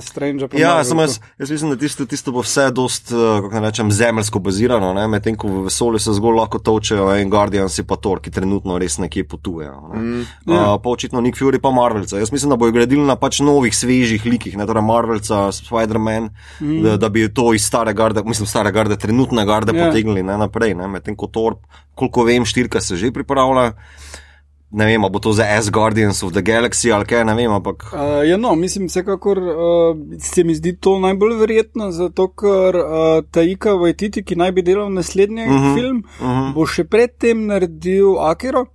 Stranger. Pa Ja, samo jaz, jaz mislim, da tisto, tisto bo vse dost, uh, kako naj rečem, zemeljsko bazirano, ne? medtem ko v vesolju se zgolj lahko točejo en Guardians in pa Thor, ki trenutno res nekje potujejo. Ne? Mm, ja. uh, pa očitno Nick Fury pa Marvelca. Jaz mislim, da bojo gradili na pač novih, svežih likih, ne torej Marvelca, Spider-Man, mm. da, da bi to iz stare garde, mislim, stare garde, trenutne garde Ja. yeah. potegnili ne, naprej, ne? medtem ko Thor, koliko vem, štirka se že pripravlja. Ne vem, bo to za S Guardians of the Galaxy ali kaj, ne vem, ampak. Uh, ja, no, mislim, vsekakor uh, se mi zdi to najbolj verjetno, zato ker uh, Taika Waititi, ki naj bi delal naslednji uh Mhm, -huh, film, uh -huh. bo še predtem naredil Akiro.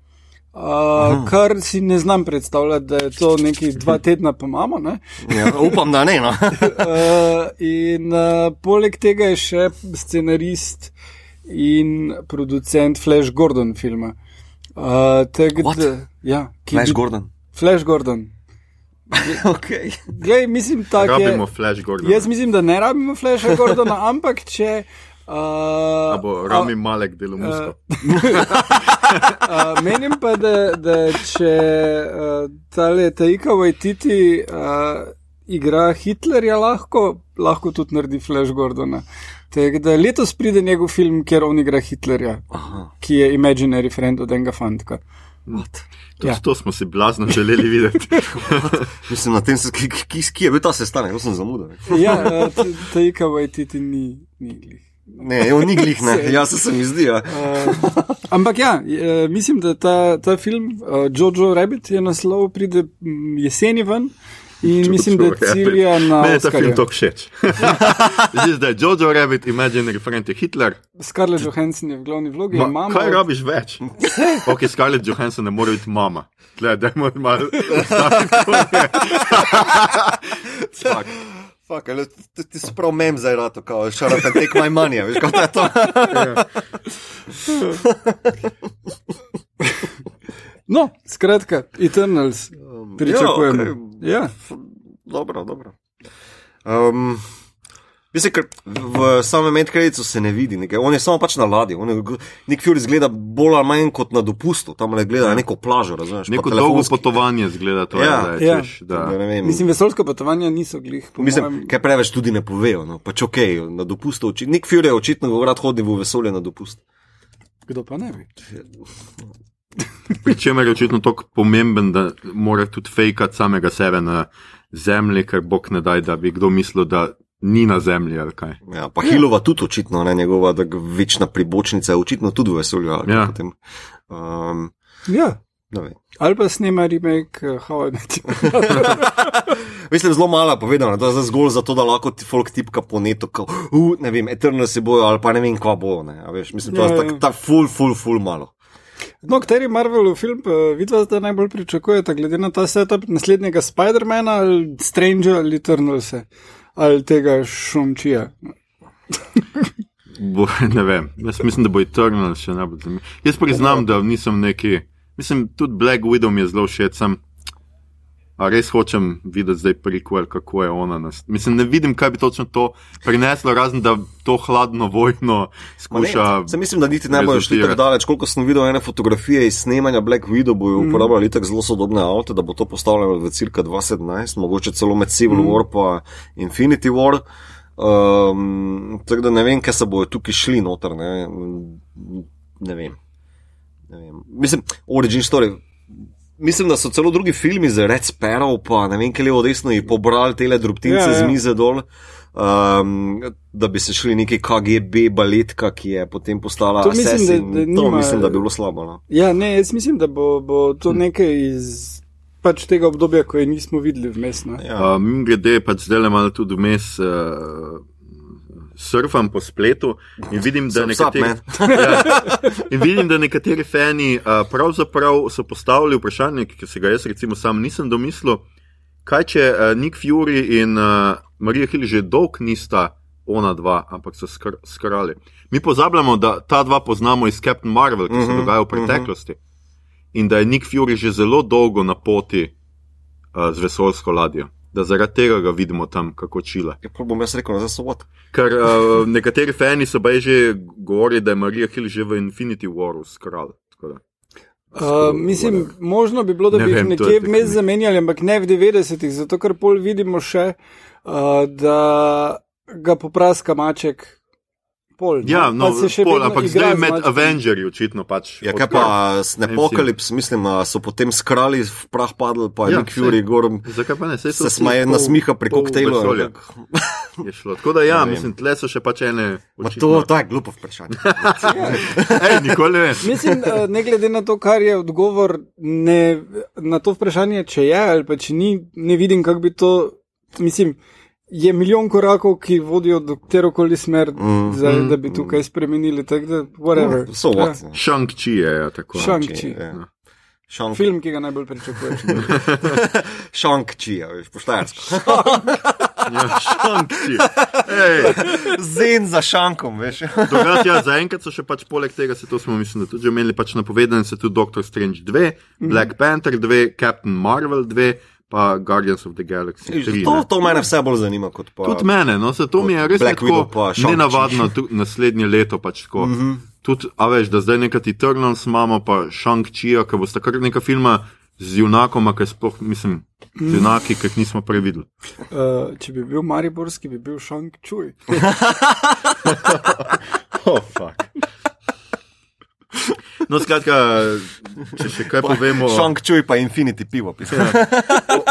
Uh, kar si ne znam predstavljati, da je to neki dva tedna, pa imamo. Uh, Ja, upam, da ne. No. in uh, poleg tega je še scenarist in producent Flash Gordon filma. Uh, tak, da, ja, Flash bi- Gordon. Flash Gordon. Okay. Glej, mislim, tako je. Rabimo Flash Gordon. Jaz mislim, da ne rabimo Flasha Gordona, ampak če. Uh, A bo Rami Malek delo musko. Uh, menim pa, da, da če uh, tale Taika Waititi uh, igra Hitlerja, lahko, lahko tudi naredi Flash Gordona. Tako da letos pride njegov film, kjer on igra Hitlerja, Aha. ki je imaginary friend od enega fantka. Tudi ja. to smo si blazno želeli videti. Mislim, na tem, se- ki, ki, ki je bil ta sestanek, to sem zamudil. Ja, uh, Ta- Taika Waititi ni. ni glih. Ne, on ni glih, ne. Ja, se, mi zdi. Ja. Uh, ampak ja, eh, mislim, da ta, ta film, uh, Jojo Rabbit, je naslov, pride mm, jeseni ven in mislim, da cilja na. Meni je ta Oscarja. film tako všeč. Zdi se, da je Jojo Rabbit, Imaginary Friend je Hitler. Scarlett Johansson je v glavni vlogi, Ma, in mama. kaj rabiš več? Ok, Scarlett Johansson ne more biti mama. Tle, dajmo malo. Fuck. Fuck, ali ti, ti si prav mem zdaj rato, kao, shut up and take my money, veš, kako je to. No, skratka, Eternals. Pričakujemo. Ja, okej. Ja, dobro, dobro. Um, Mislim, ker v samem medkredicu se ne vidi, nekaj. on je samo pač na ladji. on je- Nik Fury izgleda bolj ali manj kot na dopustu, tam le gleda na neko plažo, razumeš? Neko dolgo potovanje zgleda to. Ja, je, da, ja. je, češ, da. Vem. Mislim, vesoljska potovanja niso glih. Mislim, mojem- kaj preveč tudi ne povejo. No. Pač ok, na dopustu. oči- Nik Fury je očitno rad hodil v vesolje na dopust. Kdo pa ne bi? Pri čemer je očitno tako pomemben, da mora tudi fejkati samega sebe na zemlji, ker bog ne daj, da bi kdo mislil, da ni na zemlji ali kaj. Ja, pa Hilova tudi očitno, ne, njegova večna pribočnica je očitno tudi v vesolju. Ja. potem. Um, Ja. ne vem. Ali pa snema remake uh, How I Met Your. Mislim, zelo malo povedano, da je zgolj zato, da lahko ti folk tipka po netu, kot, uh, ne vem, Eternal se bojo ali pa ne vem, kva bo. Ne, a veš, mislim, to Ja, je ja. tako tak full, full, full malo. No, kateri Marvelov film pa vidva zdaj najbolj pričakujete, glede na ta setup naslednjega Spidermana ali Stranger ali Eternalse ali tega Šumčija. Bo, ne vem, jaz mislim, da bo Eternal še najbolj zanimiv. Jaz priznam, da nisem neki, mislim, tudi Black Widow mi je zelo všeč. sem- A res hočem videti zdaj prequel, kako je ona. Nas... Mislim, ne vidim, kaj bi točno to prineslo, razen da to hladno vojno skuša. Se mislim, da niti ne bojo šli tako daleč, koliko sem videl ene fotografije iz snemanja Black Widow, bojo Mm. uporabljali tako zelo sodobne avto, da bo to postavljeno v cirka 2017, mogoče celo med Civil Mm. War pa Infinity War. Um, tako da ne vem, kaj se bojo tukaj šli noter. Ne, ne vem. Ne vem. Mislim, Origin Story. Mislim, da so celo drugi filmi z Red Sparrow, pa ne vem, kaj levo desno, in pobrali te drobtince Ja, ja, z mize dol. Um, da bi se šli neki KGB baletka, ki je potem postala To mislim, Assassin. da- da to nima- mislim, da bi bilo slabo. No. Ja, ne, jaz mislim, da bo, bo to nekaj iz pač tega obdobja, ko je nismo videli vmes. Ja. Mim grede, pač zdaj le malo tudi vmes. Uh, Surfam po spletu in vidim, da nekateri, ja, in vidim, da nekateri fani uh, pravzaprav so postavili vprašanje, ki se ga jaz recimo sam nisem domislil. Kaj če uh, Nick Fury in uh, Marija Hill že dolg nista ona dva, ampak so skr skrali. Mi pozabljamo, da ta dva poznamo iz Captain Marvel, ki se Mhm, dogaja v preteklosti. In da je Nick Fury že zelo dolgo na poti uh, z vesoljsko ladjo. Da zaradi tega ga vidimo tam, kako čila. Ja, prav bom jaz rekel, nazaj so vod. Ker uh, nekateri fani so pa že govorili, da je Marija Hill že v Infinity Waru skral. da. Uh, mislim, možno bi bilo, da Ne bi jih vem, nekje vmes nek- zamenjali, ampak ne v 90-ih, zato ker pol vidimo še, uh, da ga popraska maček. Pol? Ja, no, se še pol, ampak zdaj med. Avengerji očitno pač. Ja, kaj pa Snapokalips, mislim, a so potem skrali, v prah padli, pa Ja, ja, Nick Fury sej. gor Zakaj pa ne? Saj so se smaje, nasmiha pri koktejlu. je. Tako da ja, Ne mislim, tle so še pač ene. Očitno- to, to je glupo vprašanje. Ej, nikoli ne vem. Mislim, eh, ne glede na to, kar je odgovor ne, na to vprašanje, če je ali pa če ni, ne vidim, kako bi to. Mislim, je milijon korakov, ki vodijo do katerokoli smer, mm, zdaj, mm, da bi tukaj spremenili. tako Da, whatever. So what? Ja. Shang-Chi je ja, tako. Shang-Chi. Ja. Šank, Film, ki ga najbolj pričakuješ. šankči, ja, veš, poštarsko. Ja, šankci. Zen za šankom, veš. Drugače, ja, zaenkrat so še pač poleg tega, se to smo mislim, da tudi že imeli pač napovedane, se tudi Doctor Strange 2, Black Panther 2, Captain Marvel 2, pa Guardians of the Galaxy 3. To, to mene vse bolj zanima kot pa. Tudi mene, no, se to mi je res Black tako Shang-Chi. nenavadno tu, naslednje leto. Pač tako. mm -hmm. Tudi, a veš, da zdaj nekaj Eternals imamo, pa Shang-Chi, ki bo sta kar neka filma z junakoma, ki sploh, mislim, z junaki, ki jih nismo prej videli. Uh, če bi bil Mariborski, bi bil Shang Čuj. Oh, fuck. No, skratka, če še kaj povemo. Šankčuj pa Infinity pivo. pisal.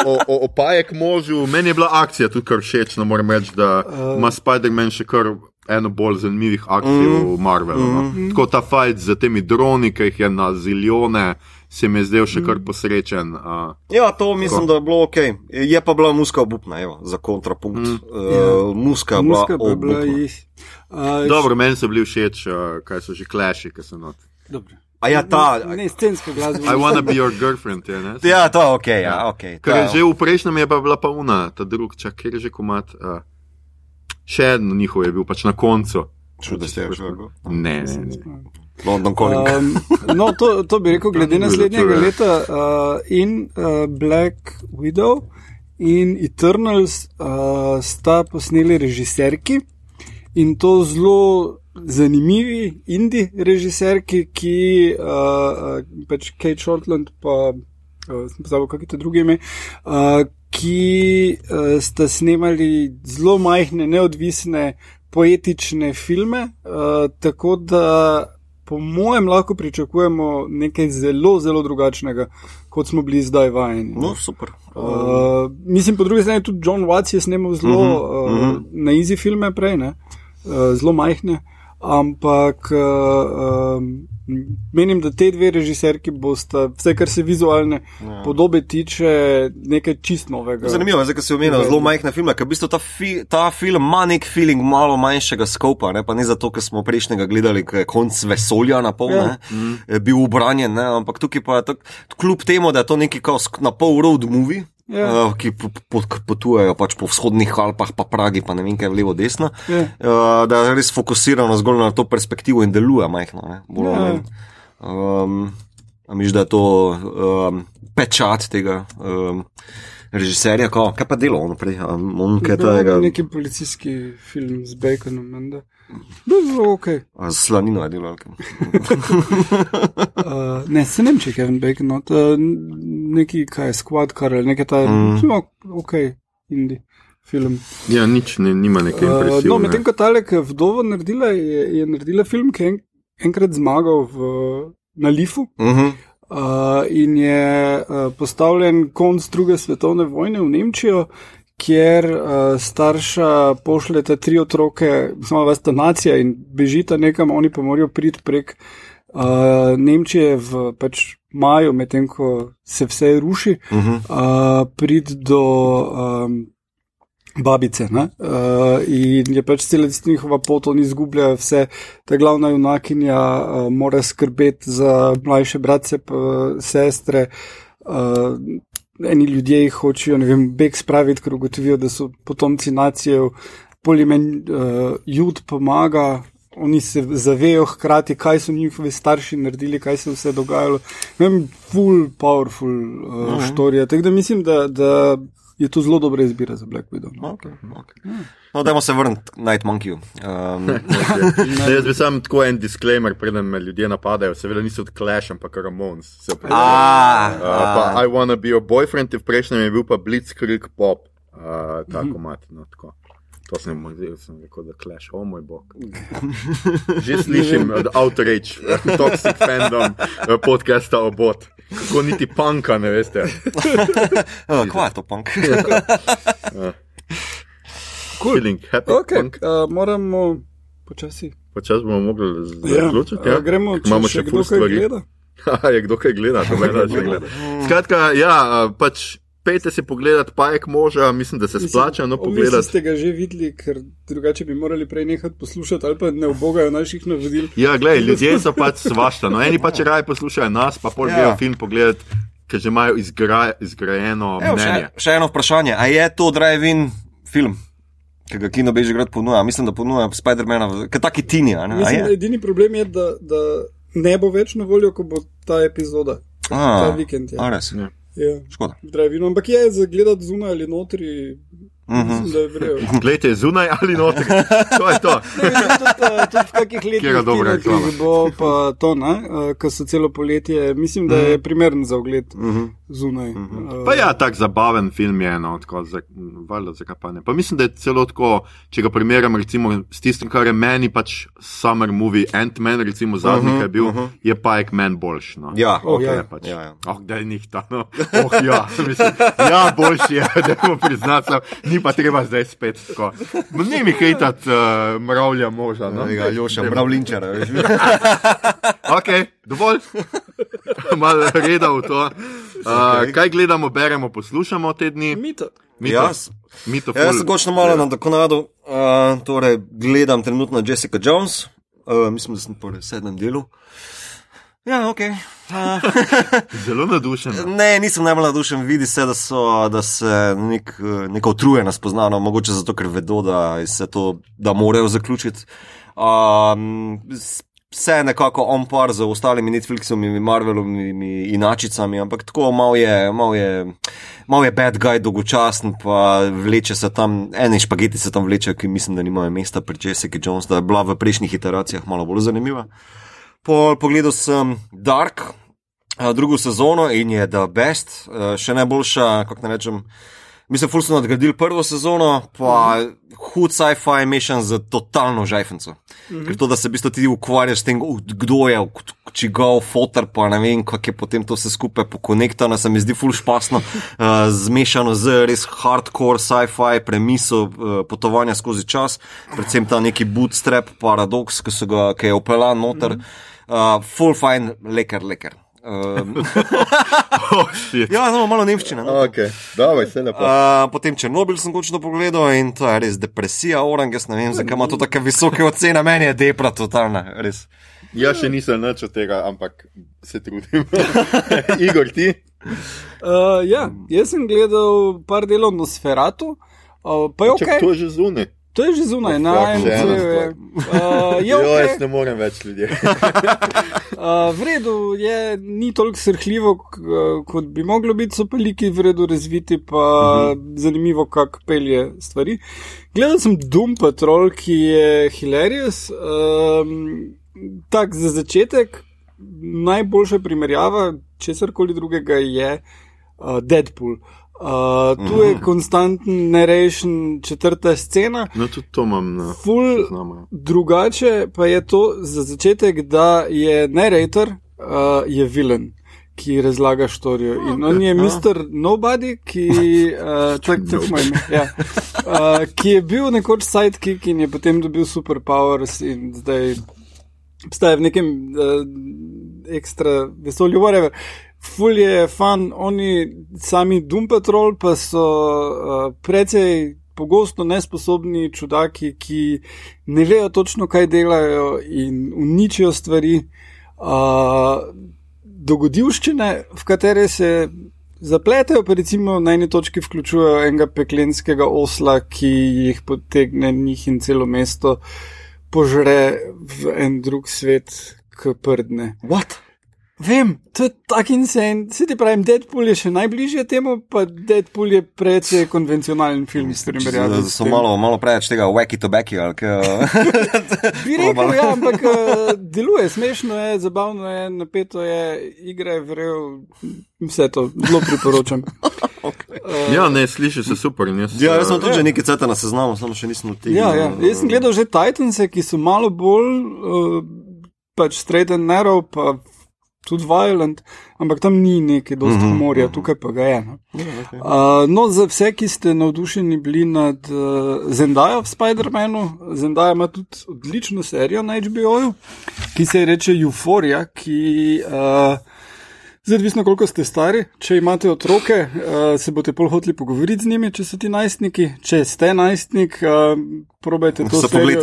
o, o, o pajek možu, meni je bila akcija tudi kar všeč, no moram reči, da ima Spider-Man še kar eno bolj zanimivih akcij mm. v Marvelu. No. Mm. Tako ta fajt z temi droni, ki jih je na ziljone, se mi je zdel še kar posrečen. Uh, Ja, to mislim, da je bilo ok. Je pa bila muska obupna, evo, za kontrapunkt. Mm. Uh, muska, Muska bila pa je bila obupna. jih. Uh, dobro, meni so bili všeč, uh, kaj so že klaši, ki so not. Dobro. A ja, ta. Ne, ne scenska glasba. I wanna be your girlfriend, je, ne? Ja, to ok, ja, ok. Ker je Ta- že v prejšnjem je pa bila pa una, ta drug, čak, kjer je že komat. Uh, še en njihov je bil pač na koncu. Čudež je šlo. Ne, ne, ne. London Calling. Um, no, to, to bi rekel, glede naslednjega leta uh, in uh, Black Widow in Eternals uh, sta posneli režiserki in to zelo zanimivi indie režiserki, ki uh, uh, pač Kate Shortland pa uh, sem pozabil, kako je to druge ime, uh, ki uh, sta snemali zelo majhne, neodvisne, poetične filme, uh, tako da po mojem lahko pričakujemo nekaj zelo, zelo drugačnega, kot smo bili zdaj vajeni. No, super. Uh, mislim, po drugi strani tudi John Watts je snimal zelo uh -huh, uh -huh. na easy filme prej, ne? uh, zelo majhne, ampak uh, um, menim, da te dve režiserki bosta, vse kar se vizualne ja. podobe tiče, nekaj čist novega. Zanimivo je, ko si omenil zelo majhne filme, ker v bistvu ta, fi, ta film ima nek feeling malo manjšega skopa, ne? pa ne zato, ker smo prejšnjega gledali, ker je konc vesolja na pol, Ja. ja. bil ubranjen, ne? ampak tukaj pa je tak, kljub temu, da je to neki kao na pol road movie. Ja. Uh, ki po, po, potujejo pač po vzhodnih Alpah, pa Pragi, pa ne vem kaj, levo, desno. Ja. Uh, da je res fokusirano zgolj na to perspektivo in deluje majhno. ne, bolj Ja. manj. Um, miš, da je to um, pečat tega um, režiserja, ko, kaj pa delo on prej, on kaj tega, Neki policijski film z Baconom, menda. Je zelo ok. a z slanino je kaj? Uh, ne, se ne vem, če je Kevin Bacon, no, to, neki kaj, Squad Car ali nekaj ta, mm. no, ok, indie film. Ja, nič, ne, nima neke Uh, impresije. no, medtem ko Talek vdovo naredila, je, je naredila film, ki je en, enkrat zmagal v, na Lifu. Uh -huh. Uh, in je uh, postavljen konc druge svetovne vojne v Nemčijo, kjer uh, starša pošljete tri otroke, samo vas ta nacija in bežita nekam, oni pa morajo priti prek uh, Nemčije v pač maju, medtem ko se vse ruši, Uh -huh. uh, priti do um, babice. ne. Uh, in je pač cela njihova pot, oni izgubljajo vse, ta glavna junakinja uh, mora skrbeti za mlajše bratce, pa sestre. Uh, eni ljudje hočejo, ne vem, beg spraviti, ker ugotovijo, da so potomci nacije, polimen uh, jud pomaga. Oni se zavejo hkrati, kaj so njihovi starši naredili, kaj se je vse dogajalo. Vem, full powerful uh, štorija. Tako da mislim, da, da je to zelo dobra izbira za Black Widow. No. Okay, okay. No, dajmo se vrniti k Night Monkeyju. Um, Ne, jaz bi sam tako en disclaimer, preden me ljudje napadajo. Seveda niso od Clash, ampak Ramones. Se pravi. a, Uh, pa I wanna be your boyfriend, v prejšnjem je bil pa Blitzkrieg pop, uh, tako mat. No, tako. To sem zdaj, sem rekel, da Clash, o moj bog. Že slišim od outrage, toxic fandom eh, podcasta o bot. Kako niti panka, ne veste. kva je to punk? Cool. Feeling happy Okay, punk. uh, moramo počasi. Počas bomo mogli Ja, zaključiti. uh, Ja. gremo, če Imamo še še kdo kaj gleda. Haha, je kdo kaj gleda, to meni že gleda. Skratka, ja, a, pač pejte si pogledati Pajek moža, mislim, da se splača no Mislim, pogledati. ste ga že videli, ker drugače bi morali prej nehati poslušati ali pa ne obogajo naših navodil. Ja, gledaj, ljudje so pač svašta. No, eni pač raje poslušajo nas, pa pol Ja. grejo film pogledati, ker že imajo izgra, izgrajeno Evo, mnenje. še, še eno vprašanje. A je to drive-in film, ki ga Kino Bežigrad ponuja? Mislim, da ponuja Spider-mana, kot taki tini. a ne? A Mislim, je? edini problem je, da, da ne bo več na voljo, ko bo ta epizoda. A, ta vikend je. Ja. Ja. Škoda. Drive-in, ampak je za gledati zunaj ali notri, Mhm. Glejte, zunaj ali noter. To je to. Tudi, tudi v kakih letih, dobra bo pa to, uh, ko so celo poletje, mislim, da je primeren za ogled Mhm. zunaj. Uh, Pa ja, tak zabaven film je, no, tako, za, valjda, zakaj pa ne. Pa mislim, da je celo tako, če ga primerjam recimo s tistim, kar je meni pač summer movie Ant-Man, recimo zadnji, uh -huh, ki je bil, uh -huh. je Pike-Man boljši. No. Ja, Oh, ok. ja. Pač. Ja, ja. Oh, da je njih ta. No. Oh, ja, mislim, ja, boljši je, da bomo priznati, sam, ni pa treba zdaj spet tako. Ne mi hejtat uh, mravlja moža. No. Tega Joša, Bravlinčara. veš. Ok, dovolj. Malo reda v to. Uh, kaj gledamo, beremo, poslušamo te dni? Mito. Mito, Jaz? mito Ja, jaz sem končno malo na Dokonadu, uh, torej gledam trenutno Jessica Jones, uh, mislim, da sem po sedmem delu. Ja, ok. Zelo navdušen. ne, nisem najbolj navdušen, vidi se, da, so, da se nek, eh, neka utrujenost poznano, mogoče zato, ker vedo, da, se to, da morajo zaključiti. Um, Vse nekako on par z ostalimi Netflixovimi, Marvelovimi inačicami, ampak tako malo je, malo je, malo je bad guy, dolgočasen, pa vleče se tam, eni špageti se tam vlečejo, ki mislim, da nimajo mesta pri Jessica Jones, da je bila v prejšnjih iteracijah malo bolj zanimiva. Pol pogledal sem Dark, a, drugo sezono in je The Best, a, še najboljša, kako ne rečem. Mislim, ful so nadgradili prvo sezono, pa hud sci-fi mešan z totalno žajfenco. Mm -hmm. Ker to, da se v bistvu ti ukvarjaš s tem, uh, kdo je, čigav fotor, pa ne vem, kako je potem to vse skupaj pokonektano, se mi zdi ful špasno, uh, zmešano z res hardcore sci-fi premiso uh, potovanja skozi čas, predvsem ta neki bootstrap paradoks, ki, ga, ki je opeljan noter. Mm -hmm. Uh, full fine, leker, leker. Um, Oh, ja, no, malo nemščine. No. Ok, davaj. Uh, potem Černobil sem končno pogledal in to je res depresija, orang, jaz ne vem, zakaj ima to tako visoke ocene, meni je depra totalna, res. Jaz še nisem nič od tega, ampak se trudim. Igor, ti? Uh, ja, jaz sem gledal par delov na Sferatu, uh, pa je ok. Čak, to je že zunaj. To je že zunaj, na MCU. Uh, Jo, jaz ok. ne morem več ljudi. Uh, v redu je, ni toliko srhljivo, k- kot bi moglo biti, so pa liki v redu razviti, pa uh -huh. zanimivo, kako pelje stvari. Gledal sem Doom Patrol, ki je hilarious. Um, tak za začetek, najboljša primerjava, česar koli drugega je uh, Deadpool. Uh, tu je konstanten narration četrta scena. No, tudi to imam na Ful znamo. Drugače pa je to za začetek, da je narrator, uh, je vilen, ki razlaga štorijo. In on je Mr. Nobody, ki, uh, tak, tak ime, ja. uh, ki je bil nekoč sidekick in je potem dobil superpowers in zdaj obstaja v nekem uh, ekstra vesolju, whatever. Ful je fan, oni sami Doom Patrol pa so uh, precej pogosto nesposobni čudaki, ki ne vejo točno, kaj delajo in uničijo stvari. Uh, dogodivščine, v katere se zapletejo, pa recimo na eni točki vključujejo enega peklenskega osla, ki jih potegne njih in celo mesto požre v en drug svet, k prdne. What? Vem, to je tako insane. Se ti pravim, Deadpool je še najbližje temu, pa Deadpool je precej konvencionalen film. primerjavi Da s so malo, malo preveč tega wacky tobacco. Bi rekel, ja, ampak uh, deluje, smešno je, zabavno je, napeto je, igra je vrel, vse to zelo priporočam. Ja, ne, sliši se super. Jaz, Ja, jaz sem eh, tudi že nekaj ceta na seznamu, samo še nisem odtegnil. Ja, ja. Jaz sem gledal že Titanse, ki so malo bolj uh, pač straight and narrow, pa tudi violent, ampak tam ni nekaj dosti Mhm, humorja, tukaj pa ga je. No. Uh, no, za vse, ki ste navdušeni bili nad uh, Zendajo v Spider-Manu, Zendaja ima tudi odlično serijo na HBO-ju, ki se ji reče Euphorija, ki uh, Zdaj, odvisno koliko ste stari. Če imate otroke, uh, se boste pol hoteli pogovoriti z njimi, če so ti najstniki. Če ste najstnik, uh, probajte to So serijo.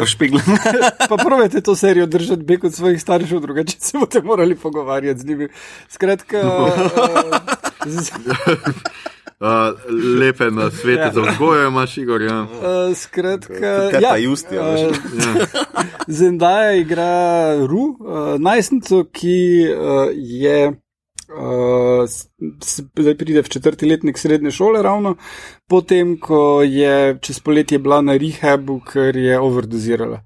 Pa probajte to serijo držati bek od svojih staršev, drugače se boste morali pogovarjati z njimi. Skratka, uh, z, Uh, lepe na svete Ja. za vzgojo imaš, Igor. Ja. uh, skratka, Kaj pa Justi, a veš? Ja. Zendaya igra Ru, uh, najstnico, ki uh, je. S- zdaj pride v četrti letnik srednje šole, ravno potem, ko je čez poletje bila na rehabu, ker je overdozirala.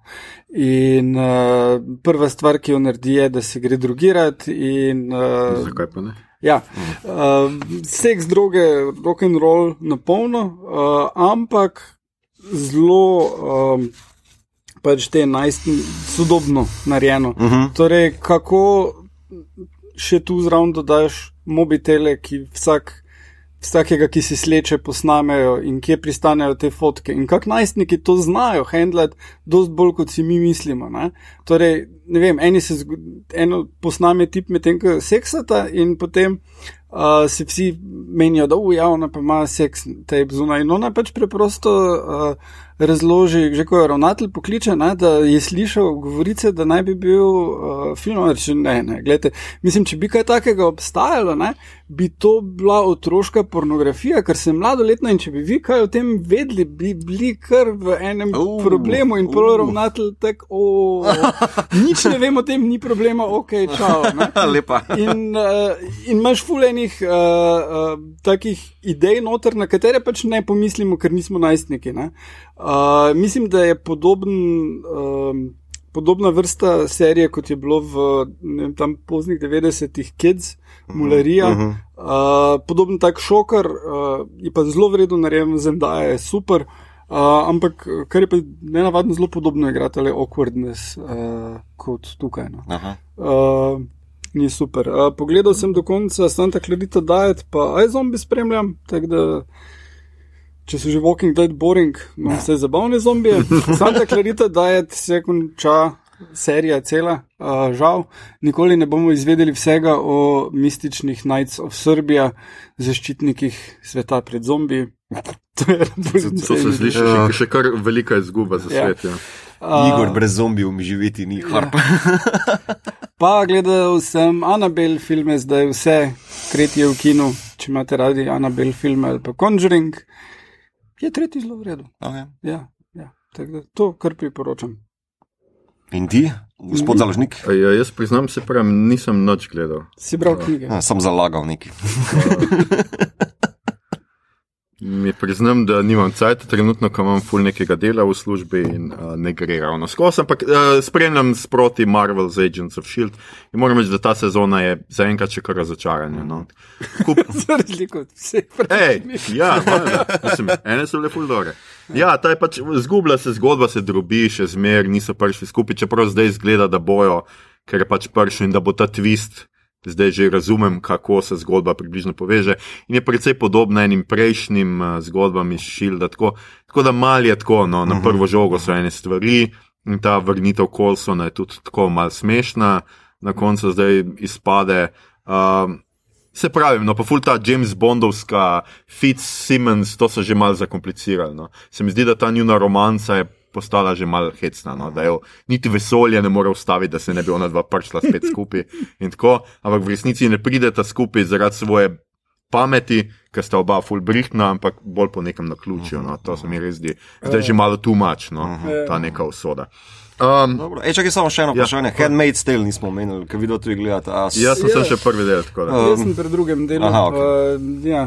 In uh, prva stvar, ki jo naredi, je, da se gre drugirati. In, uh, Zakaj pa ne? Ja, uh, seks, droge, rock and roll na polno, uh, ampak zelo um, pač te najstni, sodobno narejeno. Uh -huh. Torej, kako še tu zraven dodaš mobitele, ki vsak. Vsakega, ki se sleče, posnamejo in kje pristanejo te fotke. In kako najstniki to znajo handlati, dosti bolj kot si mi mislimo. Ne? Torej, ne vem, eni se eno posname tip medtem, ko seksata, in potem uh, se vsi menijo, da uja, ona pa ima seks te zunaj. In ona pač preprosto uh, razloži, že ko je ravnatelj pokliče, ne, da je slišal govorice, da naj bi bil uh, film. Reči, ne, ne, gledajte, mislim, če bi kaj takega obstajalo, ne, bi to bila otroška pornografija, ker sem mladoletna in če bi vi kaj o tem vedeli, bi bili kar v enem Uh, uh, problemu in uh. prvo ravnatelj tako, "O, nič ne vem o tem, ni problema, ok, čau. Ne. Lepa. In, uh, in imaš fulejnih uh, uh, takih idej noter, na katere pač ne pomislimo, ker nismo najstniki. ne. Uh, mislim, da je podoben. Um, Podobna vrsta serije, kot je bilo v ne vem, tam poznih 90-ih, Kids, Mularija, uh -huh. uh, podoben tak šokar, uh, je pa zelo vredno narejen, Zendaya je super, uh, ampak kar je pa nenavadno zelo podobno igrati, le awkwardness uh, kot tukaj. No. Aha. Uh, ni super. Uh, pogledal sem do konca Santa Clarita Diet, pa aj zombi spremljam, tako da. Če so že Walking Dead boring, imam vse zabavne zombije. Santa Clarita Diet se konča, serija cela, uh, žal. Nikoli ne bomo izvedeli vsega o mističnih Knights of Serbia, zaščitnikih sveta pred zombiji. To, je To se sliši Ja. še, še kar velika izguba za Ja. svet. Ja. Uh, Igor brez zombijev mi živeti ni harp. Pa gledal sem Annabelle filme, zdaj vse, tretji je v kinu, če imate radi Annabelle filme ali pa Conjuring. Je tretji zelo v redu. Okay. Ja, ja. Da to kar priporočam. In ti, gospod založnik? A Ja, jaz priznam se, pravi, nisem noč gledal. Si bral knjige? Ja, sem zalagal neki. Mi priznam, da nimam cajt, trenutno, ko imam ful nekega dela v službi in uh, ne gre ravno skozi, ampak uh, spremljam sproti Marvel's Agents of Shield in moram reči, da ta sezona je zaenkrat še kar razočaranje. No. Kup, Za razliko od vseh Ej, prejšnjih. ja. Mislim, ene so bile ful dobre. Ja, ta je pač zgubila se zgodba, se drobi, še zmer niso prišli skupaj, čeprav zdaj izgleda, da bojo, ker je pač prišel in da bo ta twist. Zdaj že razumem, kako se zgodba približno poveže in je precej podobna enim prejšnjim uh, zgodbam iz Šilda. Tako, tako da mal je tako, no, na prvo žogo so ene stvari in ta vrnitev Colsona je tudi tako mal smešna, na koncu zdaj izpade. Um, Se pravi, no, pa ful ta James Bondovska, Fitzsimmons, to so že malo zakomplicirali. No. Se mi zdi, da ta njuna romanca je postala že malo hecna, no, da jo niti vesolje ne more ustaviti, da se ne bi ona dva prišla spet skupaj in tako, ampak v resnici ne prideta skupaj zaradi svoje pameti, ker sta oba ful brihtna, ampak bolj po nekem naključju, no, to se mi res zdi, zdaj že malo tumač, no, ta neka usoda. Um, Dobro. Ej, čakaj, samo še eno Ja. vprašanje. Handmaid's Tale nismo omenili, ker video tudi gledate. Jaz sem Ja. yeah. še prvi del, tako da. Jaz sem pri drugem delu. Aha, okej. uh, ja,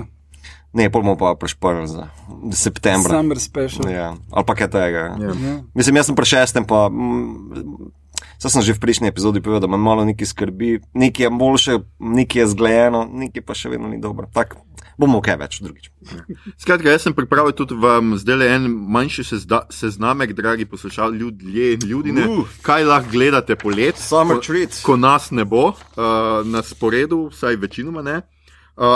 Ne, pol bomo pa prešprli za septembra. Summer Special. Ja, ali pa kaj tega. Ja. Ja. Mislim, jaz sem pri šestem, pa mm, saj sem že v prejšnji epizodi povedal, da me malo nekaj skrbi. Nekaj je boljše, nekaj je zglejeno, nekaj pa še vedno ni dobro. Tak, bomo kaj več drugič. Skratka, jaz sem pripravil tudi vam zdaj en manjši sezda, seznamek, dragi poslušalci, ljudje in ljudine, Uh. kaj lahko gledate polet, Summer ko, treat. ko nas ne bo uh, na sporedu, vsaj večinoma ne. Uh,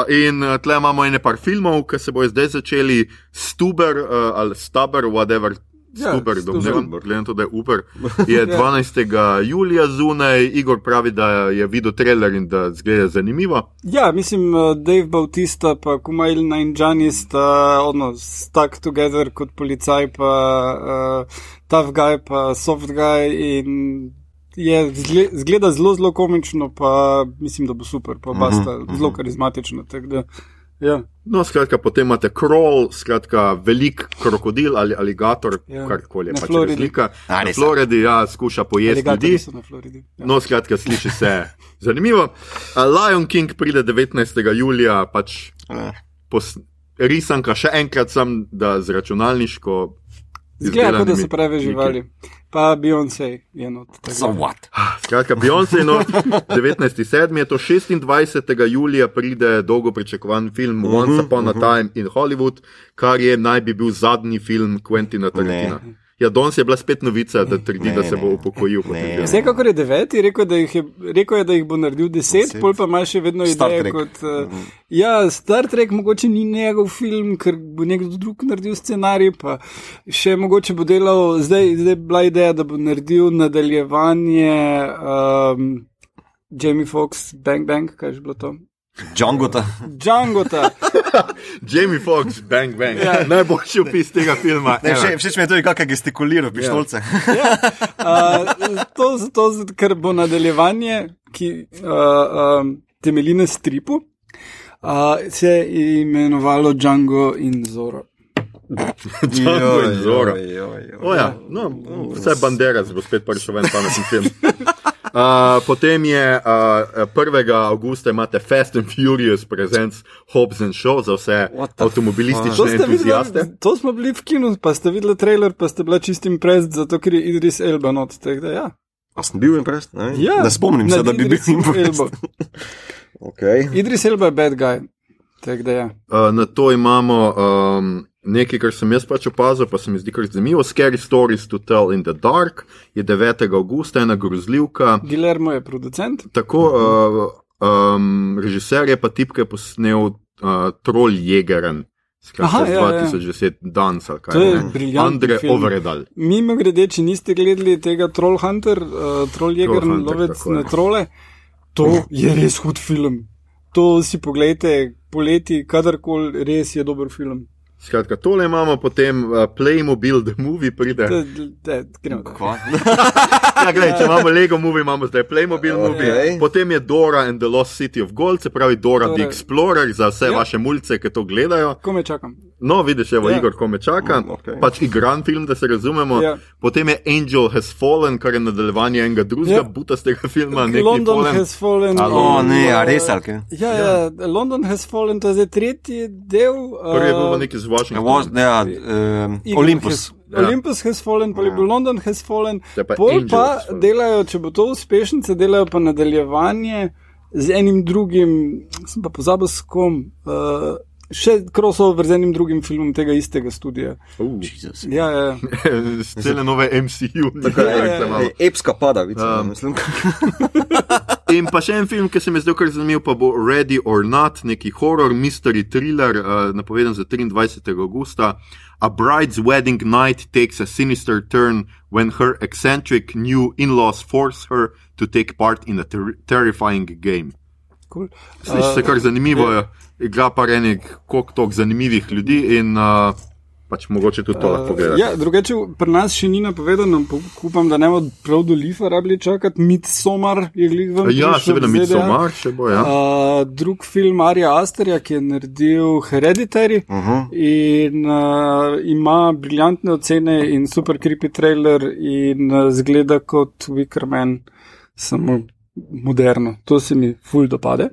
in uh, tle imamo ene par filmov, ki se bojo zdaj začeli, Stuber uh, ali Stuber, whatever Ja, Stuber. domnevam, glede na to, da je Uber. Je 12. julija zunaj, Igor pravi, da je videl trailer in da zgleda zanimivo. Ja, mislim, uh, Dave Bautista pa Kumail Nainjani sta ono, stuck together kot policaj, pa uh, tough guy, pa soft guy in je zgle, zgleda zelo, zelo komično, pa mislim, da bo super, pa basta zelo karizmatično. tako Da, ja. No, skratka, potem imate krol, skratka, velik krokodil ali aligator, Ja. karkoli je pač razlika. Na? Floridi, ja, skuša pojesti ljudi. so na Floridi. Ja. No, skratka, sliši se zanimivo. Uh, Lion King pride 19. julija, pač Eh, pos, risanka še enkrat sem, da z računalniško. Zgleda, kot da so prave živali. Pa Beyoncé je not. So what? Skratka, Beyoncé, no, 19.7. je to 26. julija pride dolgo pričakovan film Mhm, Once Upon a Time in Hollywood, kar je naj bi bil zadnji film Quentina Tarantina. Ja, danes je bila spet novica, da trdi, Ne, da se bo upokojil. Ne. Vsekakor je deveti, rekel, da jih je, rekel je, da jih bo naredil deset, Deset. pol pa ima še vedno Star ideje Trek. kot. Uh, ja, Star Trek mogoče ni njegov film, ker bo nekdo drug naredil scenarij, pa še mogoče bo delal, zdaj, zdaj je bila ideja, da bo naredil nadaljevanje um, Jamie Foxx, Bang Bang, kaj je bilo to? Džangota. Džangota. Jamie Foxx, bang, bang. Ja. Najboljši opis tega filma. Ne, še, všeč mi je tudi, kako gestikulira pištolce. Uh, to zato, zato, ker bo nadaljevanje, ki uh, um, temelji na stripu, uh, se je imenovalo Django in Zoro. Django in Zoro. Joj, joj, joj. O ja, no, vse bandera bo spet prišel ven pameten film. Uh, potem je uh, 1. augusta imate Fast and Furious Presents Hobbs and Show za vse avtomobilistične ste videli, entuzijaste. to smo bili v kinu, pa ste videli trailer, pa ste bila čistim prest, zato ker je Idris Elba not. Da, ja. A sem bil imprest? Ne, Ja, ne spomnim se, da bi bil imprest. Elbo. Okay. Idris Elba je bad guy. Tako Da, ja. Uh, na to imamo um, nekaj, kar sem jaz pač opazil, pa se mi zdi kar zanimivo. Scary Stories to Tell in the Dark je 9. augusta, ena grozljivka. Guillermo je producent. Tako, uh, um, režiser je pa tip, ki je posnel uh, Troll Jegeren. Skratka, Aha, ja, ja. 2010 danes ali kaj. To je ne. briljantni Andre film. Overedal. Mimo grede, če niste gledali tega Troll Hunter, uh, Troll Jäger, Troll Hunter, lovec na trole, to je res hud film. To si pogledajte poleti, kadarkoli, res je dober film. Skratka, tole imamo, potem uh, Playmobil, The Movie pride. Da, da, gremo? Ja, gledaj, če imamo Lego Movie, imamo zdaj Playmobil Ok. Movie. Potem je Dora and the Lost City of Gold, se pravi Dora the Torej- Explorer za vse Ja. vaše mulce, ki to gledajo. Ko me čakam. No, vidiš, evo, Ja. Igor, ko me čaka. Mm, okej. Pač igran film, da se razumemo. Ja. Potem je Angel Has Fallen, kar je nadaljevanje enega drugega Ja. butastega filma. neki London Fallen. has fallen. Alo. In, ne, a uh, res, ali kaj? Ja, ja, London has fallen, to je zdaj tretji del. Prvi je bil uh, pa neki z Ja, Washingtonom. Ja, um, Olympus. Has, Olympus has fallen, pa je bil London has fallen. Pa Pol Angel pa fallen. delajo, če bo to uspešnice, delajo pa nadaljevanje z enim drugim, sem pa pozabil s kom, uh, še crossover z enim drugim filmom tega istega studia. Uh. Jesus. Ja, ja, ja. Cele nove MCU. Ja, ja, ja. Tako Ej, Epska pada, vidim, Um, mislim. In pa še en film, ki se mi je zdel kar zanimiv, pa bo Ready or Not, neki horror, mystery thriller, uh, napovedan za 23. augusta. A bride's wedding night takes a sinister turn when her eccentric new in-laws force her to take part in a ter terrifying game. Cool. Sliši se kar zanimivo, uh, igra pa enih koliko tok zanimivih ljudi in uh, pač mogoče tudi to lahko pogledate. Ja, drugače pri nas še ni napovedano, po- upam, da ne bo prav do Lifa rabili čakati, Midsommar je glih vam. Ja, seveda, v ZDA. Midsommar še bo, ja. Uh, drug film Arija Asterja, ki je naredil Hereditary uh Mhm. -huh. in uh, ima briljantne ocene in super creepy trailer in uh, zgleda kot Wickerman, samo moderno. To se mi ful dopade.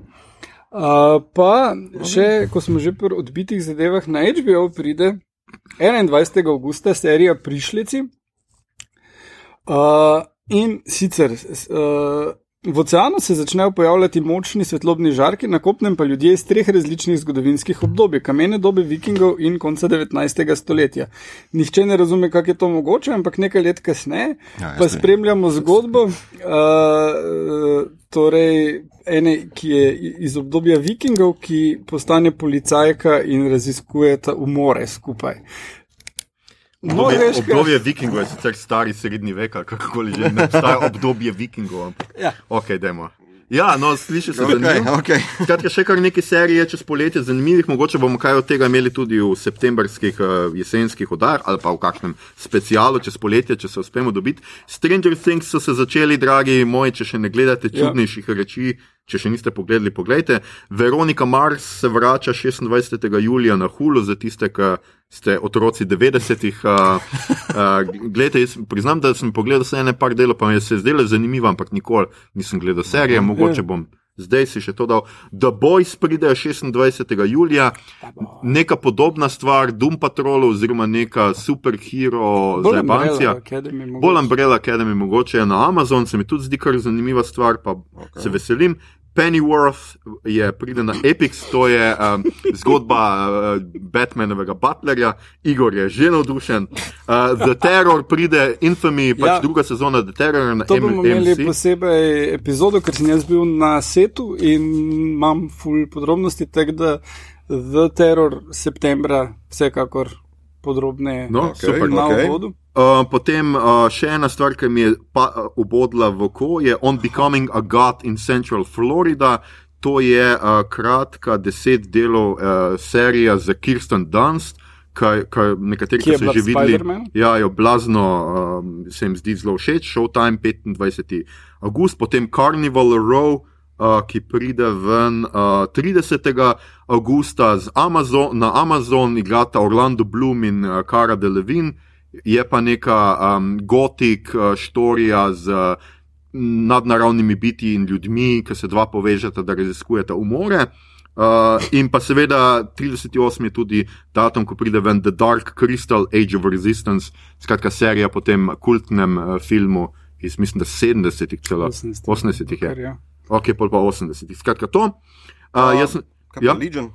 Uh, pa še, ko smo že pri odbitih zadevah, na HBO pride 21. augusta serija Prišljici. Uh, in sicer uh, v oceanu se začnejo pojavljati močni svetlobni žarki, na kopnem pa ljudje iz treh različnih zgodovinskih obdobij: kamene dobe vikingov in konca 19. stoletja. Nihče ne razume, kako je to mogoče, ampak nekaj let kasneje Ja, pa spremljamo zgodbo. Uh, torej, ene, ki je iz obdobja vikingov, ki postane policajka in raziskuje ta umore skupaj. No, Obdobje, veš, kaj- obdobje vikingov je sicer stari srednji vek, ali kakorkoli že ne obstaja obdobje vikingov. Ja. Ok, dajmo. Ja, no, sliši se Okay, zanimivo. okay. Skratka, še kar nekaj serije čez poletje zanimivih, mogoče bomo kaj od tega imeli tudi v septembrskih, uh, jesenskih oddajah ali pa v kakšnem specialu čez poletje, če se uspemo dobiti. Stranger Things so se začeli, dragi moji, če še ne gledate Ja. čudnejših reči, če še niste pogledali, pogledajte. Veronika Mars se vrača 26. julija na Hulu za tiste, ki ste otroci 90-ih. Uh, uh, Glejte, jaz priznam, da sem pogledal vse ene par delov, pa mi je se zdelo zanimivo, ampak nikoli nisem gledal serije, mogoče bom. Zdaj si še to dal. The Boys pridejo 26. julija, neka podobna stvar, Doom Patrol oziroma neka superhero Academy mogoče. Bolj Umbrella Academy mogoče na Amazon, se mi tudi zdi kar zanimiva stvar, pa okay. se veselim. Pennyworth je pride na Epic, to je um, zgodba uh, Batmanovega butlerja, Igor je že navdušen. Uh, The Terror pride, Infamy, pač Ja. druga sezona The Terror na To bomo imeli MC. posebej epizodo, ker sem jaz bil na setu in imam full podrobnosti, tako da The Terror septembra vsekakor podrobneje No, super. na okej. uvodu. Uh, potem uh, še ena stvar, ki mi je pa, uh, ubodla v oko, je On Becoming a God in Central Florida. To je uh, kratka deset delov uh, serija za Kirsten Dunst. Kaj, kaj nekateri, Ki so že videli, ja, jo blazno um, se jim zdi zelo všeč. Showtime 25. august, potem Carnival Row, uh, ki pride ven uh, 30. augusta z Amazon, na Amazon, igrata Orlando Bloom in uh, Cara Delevingne. Je pa neka um, gotik uh, štorija z uh, nadnaravnimi biti in ljudmi, ki se dva povežeta, da raziskujeta umore. Uh, in pa seveda 38 je tudi datum, ko pride ven The Dark Crystal Age of Resistance, skratka serija po tem kultnem uh, filmu iz, mislim, da 70-ih, celo 80-ih. 80-ih je. Ja. Ok, pol pa 80-ih. Skratka to. Uh, jaz, sem- Ja. Legion?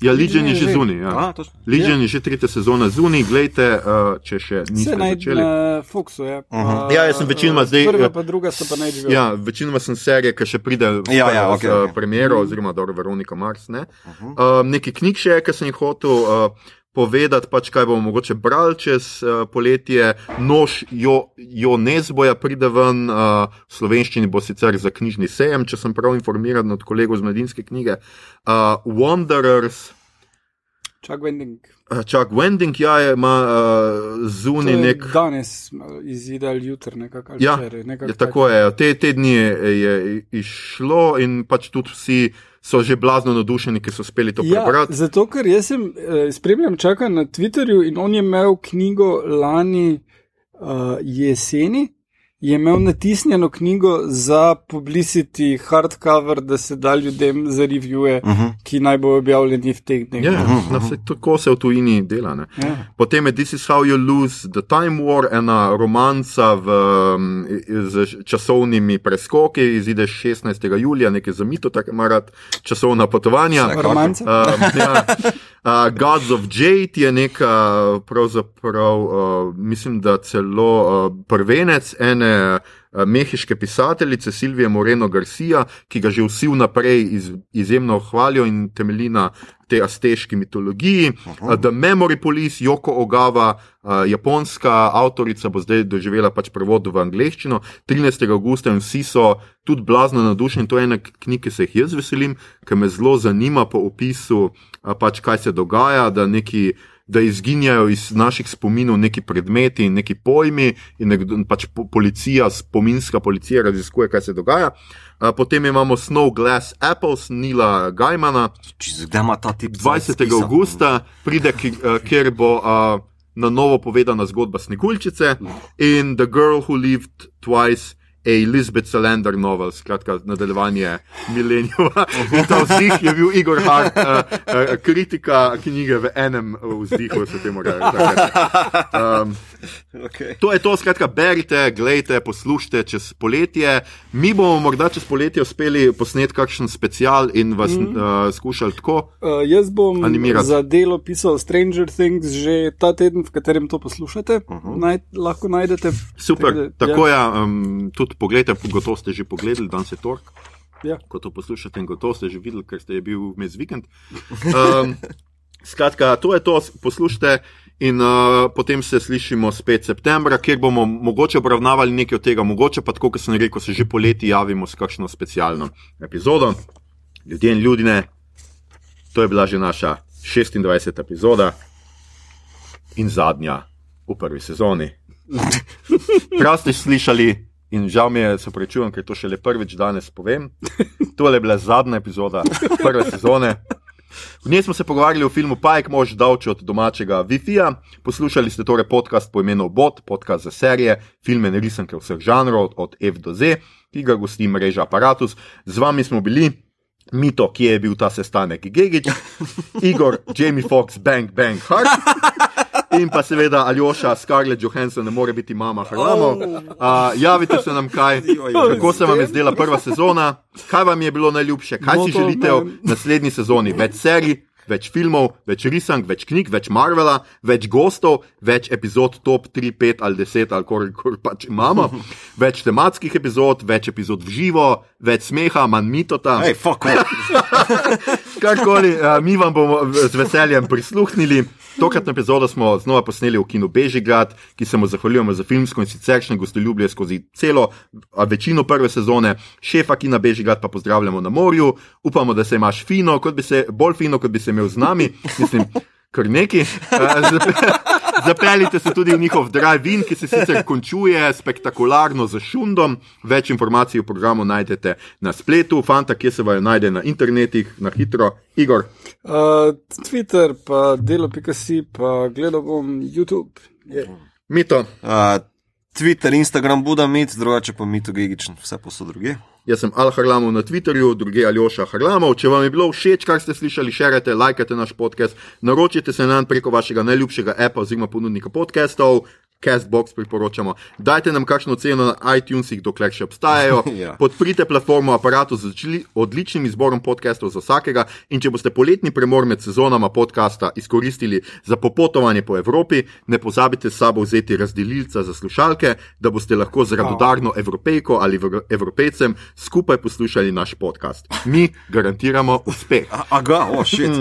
Ja, Legion je je že že. zunaj. Ja. A, točno. Legion je že tretja sezona zunaj, gledajte, uh, če še niste naj začeli. na Foxu. Ja, Mhm. Ja, jaz sem večinoma zdaj, Prva eh, pa druga sta pa najživel. Ja, večinoma sem serije, ki še pride s, Ja, ja, uh, okej. premjero, oziroma dobro, Veronika Mars. Ne? Mhm. Uh, nekaj knjig še, ki sem jih hotel uh, povedati, pač kaj bomo mogoče brali čez uh, poletje. Nož jo, jo Nezboja pride ven, uh, v slovenščini bo sicer za knjižni sejem, če sem prav informiran od kolegov z Mladinske knjige. Uh, Wanderers. Čak vending. uh, Čak Wending, ja, je, ima uh, zunaj je nek. Danes izide ali jutri nekako. Ja, včeraj, nekako Ja, tako je. Te, te dni je, je išlo in pač tudi vsi so že blazno navdušeni, ki so uspeli to Ja, prebrati. zato, ker jaz sem eh, spremljam čaka na Twitterju in on je imel knjigo lani uh, jeseni. Je imel natisnjeno knjigo za publicity, hardcover, da se da ljudem za revije, uh Mhm. -huh. ki naj bo objavljeni v teh dneh. Ja, no, se, tako se v tujini dela. Ne. Ja. Potem je This is how you lose the time war, ena romanca v, um, z časovnimi preskoki, izide 16. julija, nekaj za mito, tako ima rad časovna potovanja. Romance? Uh, ja. uh, Gods of Jade je neka, pravzaprav, uh, mislim, da celo uh, prvenec ene uh, mehiške pisateljice Silvije Moreno Garcia, ki ga že vsi vnaprej iz, izjemno hvalijo in temelji na tej asteški mitologiji. Uh, The Memory Police, Joko Ogava, uh, japonska avtorica, bo zdaj doživela pač prevod v angleščino 13. augusta in vsi so tudi blazno navdušeni. To je ena knjiga, ki se jih jaz veselim, ker me zelo zanima po opisu, pač, kaj se dogaja, da, neki, da izginjajo iz naših spominov neki predmeti in neki pojmi, in nekdo, pač po, policija, spominska policija raziskuje, kaj se dogaja. Potem imamo Snow Glass Apples, Nila Gajmana, Kdaj ima ta tip? 20. augusta pride, kjer bo uh, na novo povedana zgodba Sneguljčice in The Girl Who Lived Twice. A Elizabeth Salander novel, skratka, nadaljevanje Milenijuma. In ta vzdih je bil Igor Hart, uh, uh, kritika knjige v enem vzdihu, se temu reče. Um, Okay. to je to, skratka, berite, gledajte, poslušajte čez poletje. Mi bomo morda čez poletje uspeli posneti kakšen special in vas mm. uh, skušali tako. Uh, jaz bom Animirati. za delo pisal Stranger Things že ta teden, v katerem to poslušate. Uh -huh. Naj, lahko najdete. Super, Tako da, tako je. Ja, um, tudi pogledajte, gotovo ste že pogledali, danes je torek. Ja. Ko to poslušate, gotovo ste že videli, ker ste je bil vmes vikend. Um, skratka, to je to, poslušajte In uh, potem se slišimo spet septembra, kjer bomo mogoče obravnavali nekaj od tega, mogoče pa tako, kot sem rekel, se že poleti javimo s kakšno specialno epizodo. Ljudje in ljudje, to je bila že naša 26. epizoda in zadnja v prvi sezoni. Prav ste slišali, in žal mi je, se prečujem, ker to šele prvič danes povem. To je bila zadnja epizoda prve sezone. V njej smo se pogovarjali o filmu Pajk, mož davči od domačega Wi-Fi-ja. Poslušali ste torej podcast po imenu Bot, podcast za serije, filme in risanke vseh žanrov, od F do Z, ki ga gosti mreža Apparatus. Z vami smo bili. Mito, kje je bil ta sestanek, Gigič, Igor, Jamie Fox, Bang, Bang, Hart. In pa seveda Aljoša, Scarlett Johansson, ne more biti mama Harlamo. Uh, javite se nam, kaj, kako se vam je zdela prva sezona, kaj vam je bilo najljubše, kaj si želite v naslednji sezoni, več serij. Več filmov, več risank, več knjig, več Marvela, več gostov, več epizod top 3, 5 ali 10, ali koliko pač imamo, več tematskih epizod, več epizod v živo, več smeha, manj mitota. Off. Karkoli, uh, mi vam bomo z veseljem prisluhnili. Tokratno epizodo smo znova posneli v kinu Bežigrad, ki se mu zahvaljujemo za filmsko in siceršnje gostoljubje skozi celo a, večino prve sezone. Šefa kina Bežigrad pa pozdravljamo na morju. Upamo, da se imaš fino, kot bi se, bolj fino, kot bi se imel z nami. Mislim, kar neki. Zapeljite se tudi v njihov drive-in, ki se sicer končuje spektakularno z šundom. Več informacij o programu najdete na spletu, fanta, kje se vajo najde na internetih, na hitro, Igor. Uh, Twitter, pa delo.si, pa gledal bom YouTube. Yeah. Mito, Uh, Twitter, Instagram, Budamit, drugače pa Mito Gigičen, vse posod druge. jaz sem Al Harlamov na Twitterju, druge Aljoša Harlamov. Če vam je bilo všeč, kar ste slišali, širite, lajkajte naš podcast, naročite se nam preko vašega najljubšega appa oziroma ponudnika podcastov. Castbox priporočamo. Dajte nam kakšno ceno na iTunesih, dokler še obstajajo. Ja. Podprite platformo aparatu z odli- odličnim izborom podcastov za vsakega. In če boste poletni premor med sezonama podcasta izkoristili za popotovanje po Evropi, ne pozabite s sabo vzeti razdelilca za slušalke, da boste lahko z radodarno evropejko ali vr- evropejcem skupaj poslušali naš podcast. Mi garantiramo uspeh. A, a ga, o, šit.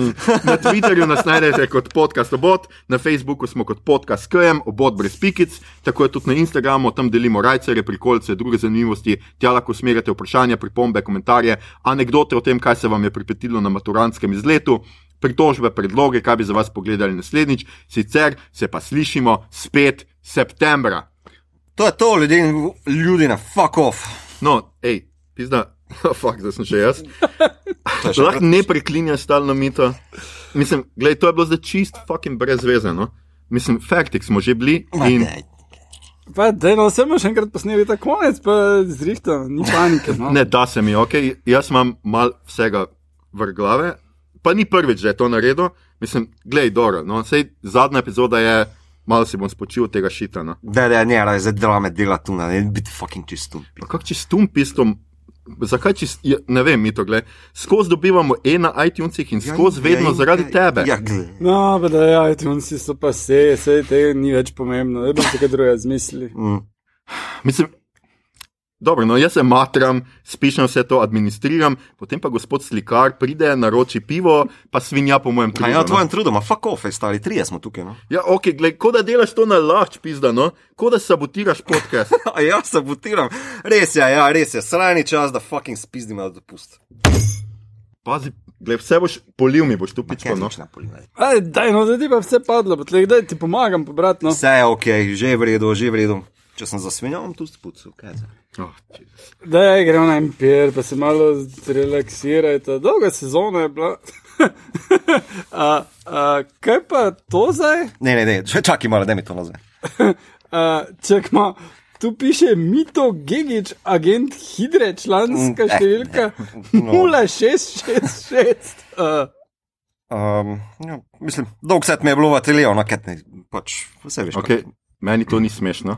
Na Twitterju nas najdete kot podcast obot, na Facebooku smo kot podcast KM, obot brez pikic, tako je tudi na Instagramu, tam delimo rajcere, prikolce, druge zanimivosti, tja lahko smerite vprašanja, pripombe, komentarje, anekdote o tem, kaj se vam je pripetilo na maturantskem izletu. Pritožbe, predloge, kaj bi za vas pogledali naslednjič, sicer se pa slišimo spet septembra. To je to, ljudje in ljudje, fuck off. No, hej, pizda, fuck, zdaj sem še jaz. Lahko ne preklinja stalno mito. Mislim, gledaj, to je bilo zdaj čist fucking brez veze. No? Mislim, faktik smo že bili in Pa, da, no, vse imaš enkrat posneli ta konec, pa zrihta, ni panike. No. ne da se mi, ok, jaz imam mal vsega v glave, pa ni prvič, da je to naredil. Mislim, gledaj, dobro, no, sej zadnja epizoda je, malo si bom spočil tega šita. No. Da, da, ne, zdaj delame dela tu, ne, biti fucking čistum. Pa kak čist tum pistom. Zakaj čist, ja, ne vem, mi to gledaj. Skozi dobivamo E na iTunesih in skozi vedno zaradi tebe. Ja. No, pa da, ja, iTunesi so pa vse, vse tega ni več pomembno, da bi se kaj drugega zmislili. Mm. Mislim, dobro, no, jaz se matram, spišem vse to, administriram, potem pa gospod slikar pride, naroči pivo, pa svinja po mojem A trudu. ja, no. tvojem trudu, ma fuck off, stari, trije smo tukaj, no. Ja, ok, gled, kot da delaš to na lahč, pizda, no, kot da sabotiraš podcast. A ja, sabotiram. Res je, ja, res je, srajni čas, da fucking spizdim na dopust. Pazi, gled, vse boš polil, mi boš tu pičko, no. Kaj no. Aj, daj, no, da ti pa vse padlo, pa tleh, daj ti pomagam, pobrat, no. Vse je ok, že je v redu, že je v redu. Če sem zasvinjal, bom tu spucal, kaj je. Oh, gremo na empir, pa se malo relaksirajte. Dolga sezona je bila. a, a, kaj pa to zdaj? Ne, ne, ne, če- čakaj malo, da mi to nazaj. A, čakma, tu piše Mito Gigič, agent Hidre, članska Mm, eh, številka no. 0666. A, Um, ja, mislim, dolg set mi je bilo v ateljeju, no, kaj ne, pač, vse veš. Okay, meni to ni smešno.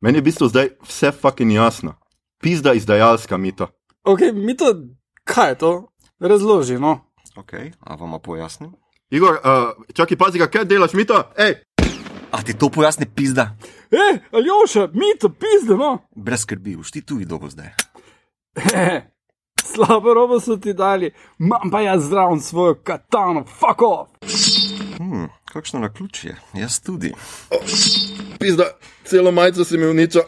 Meni je v bistvu zdaj vse fucking jasno. Pizda izdajalska mito. ok, Mito, kaj je to? Razloži, no. Ok, a vam pojasnim? Igor, uh, čakaj, pazi, ga, kaj delaš, mito? Ej, A ti to pojasni pizda? Ej, Aljoša, Mito, pizde, no. Brez skrbi, už ti tu vido bo zdaj. Slabo robo so ti dali, imam pa jaz zraven svojo katano, fuck off. Hmm, kakšno na ključje? Jaz tudi. Pizda, celo majico si mi uničil.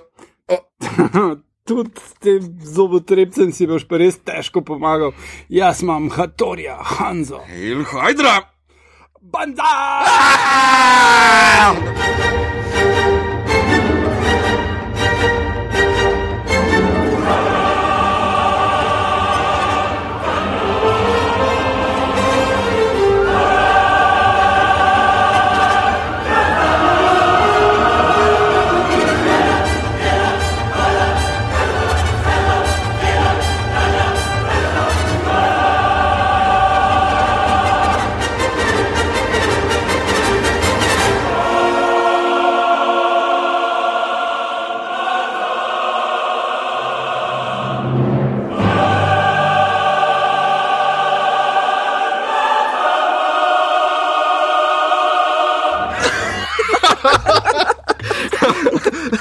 Tudi s tem zobotrebcem si boš pa res težko pomagal. Jaz imam Hatorja, Hanzo. Il Hajdra! Banda!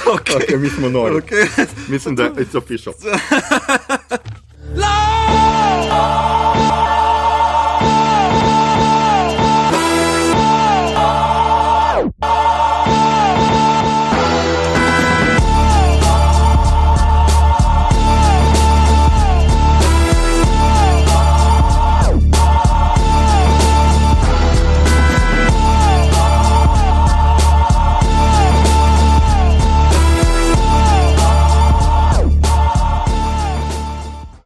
Okay, mi smo nori. Okay. Mislim, da je to official.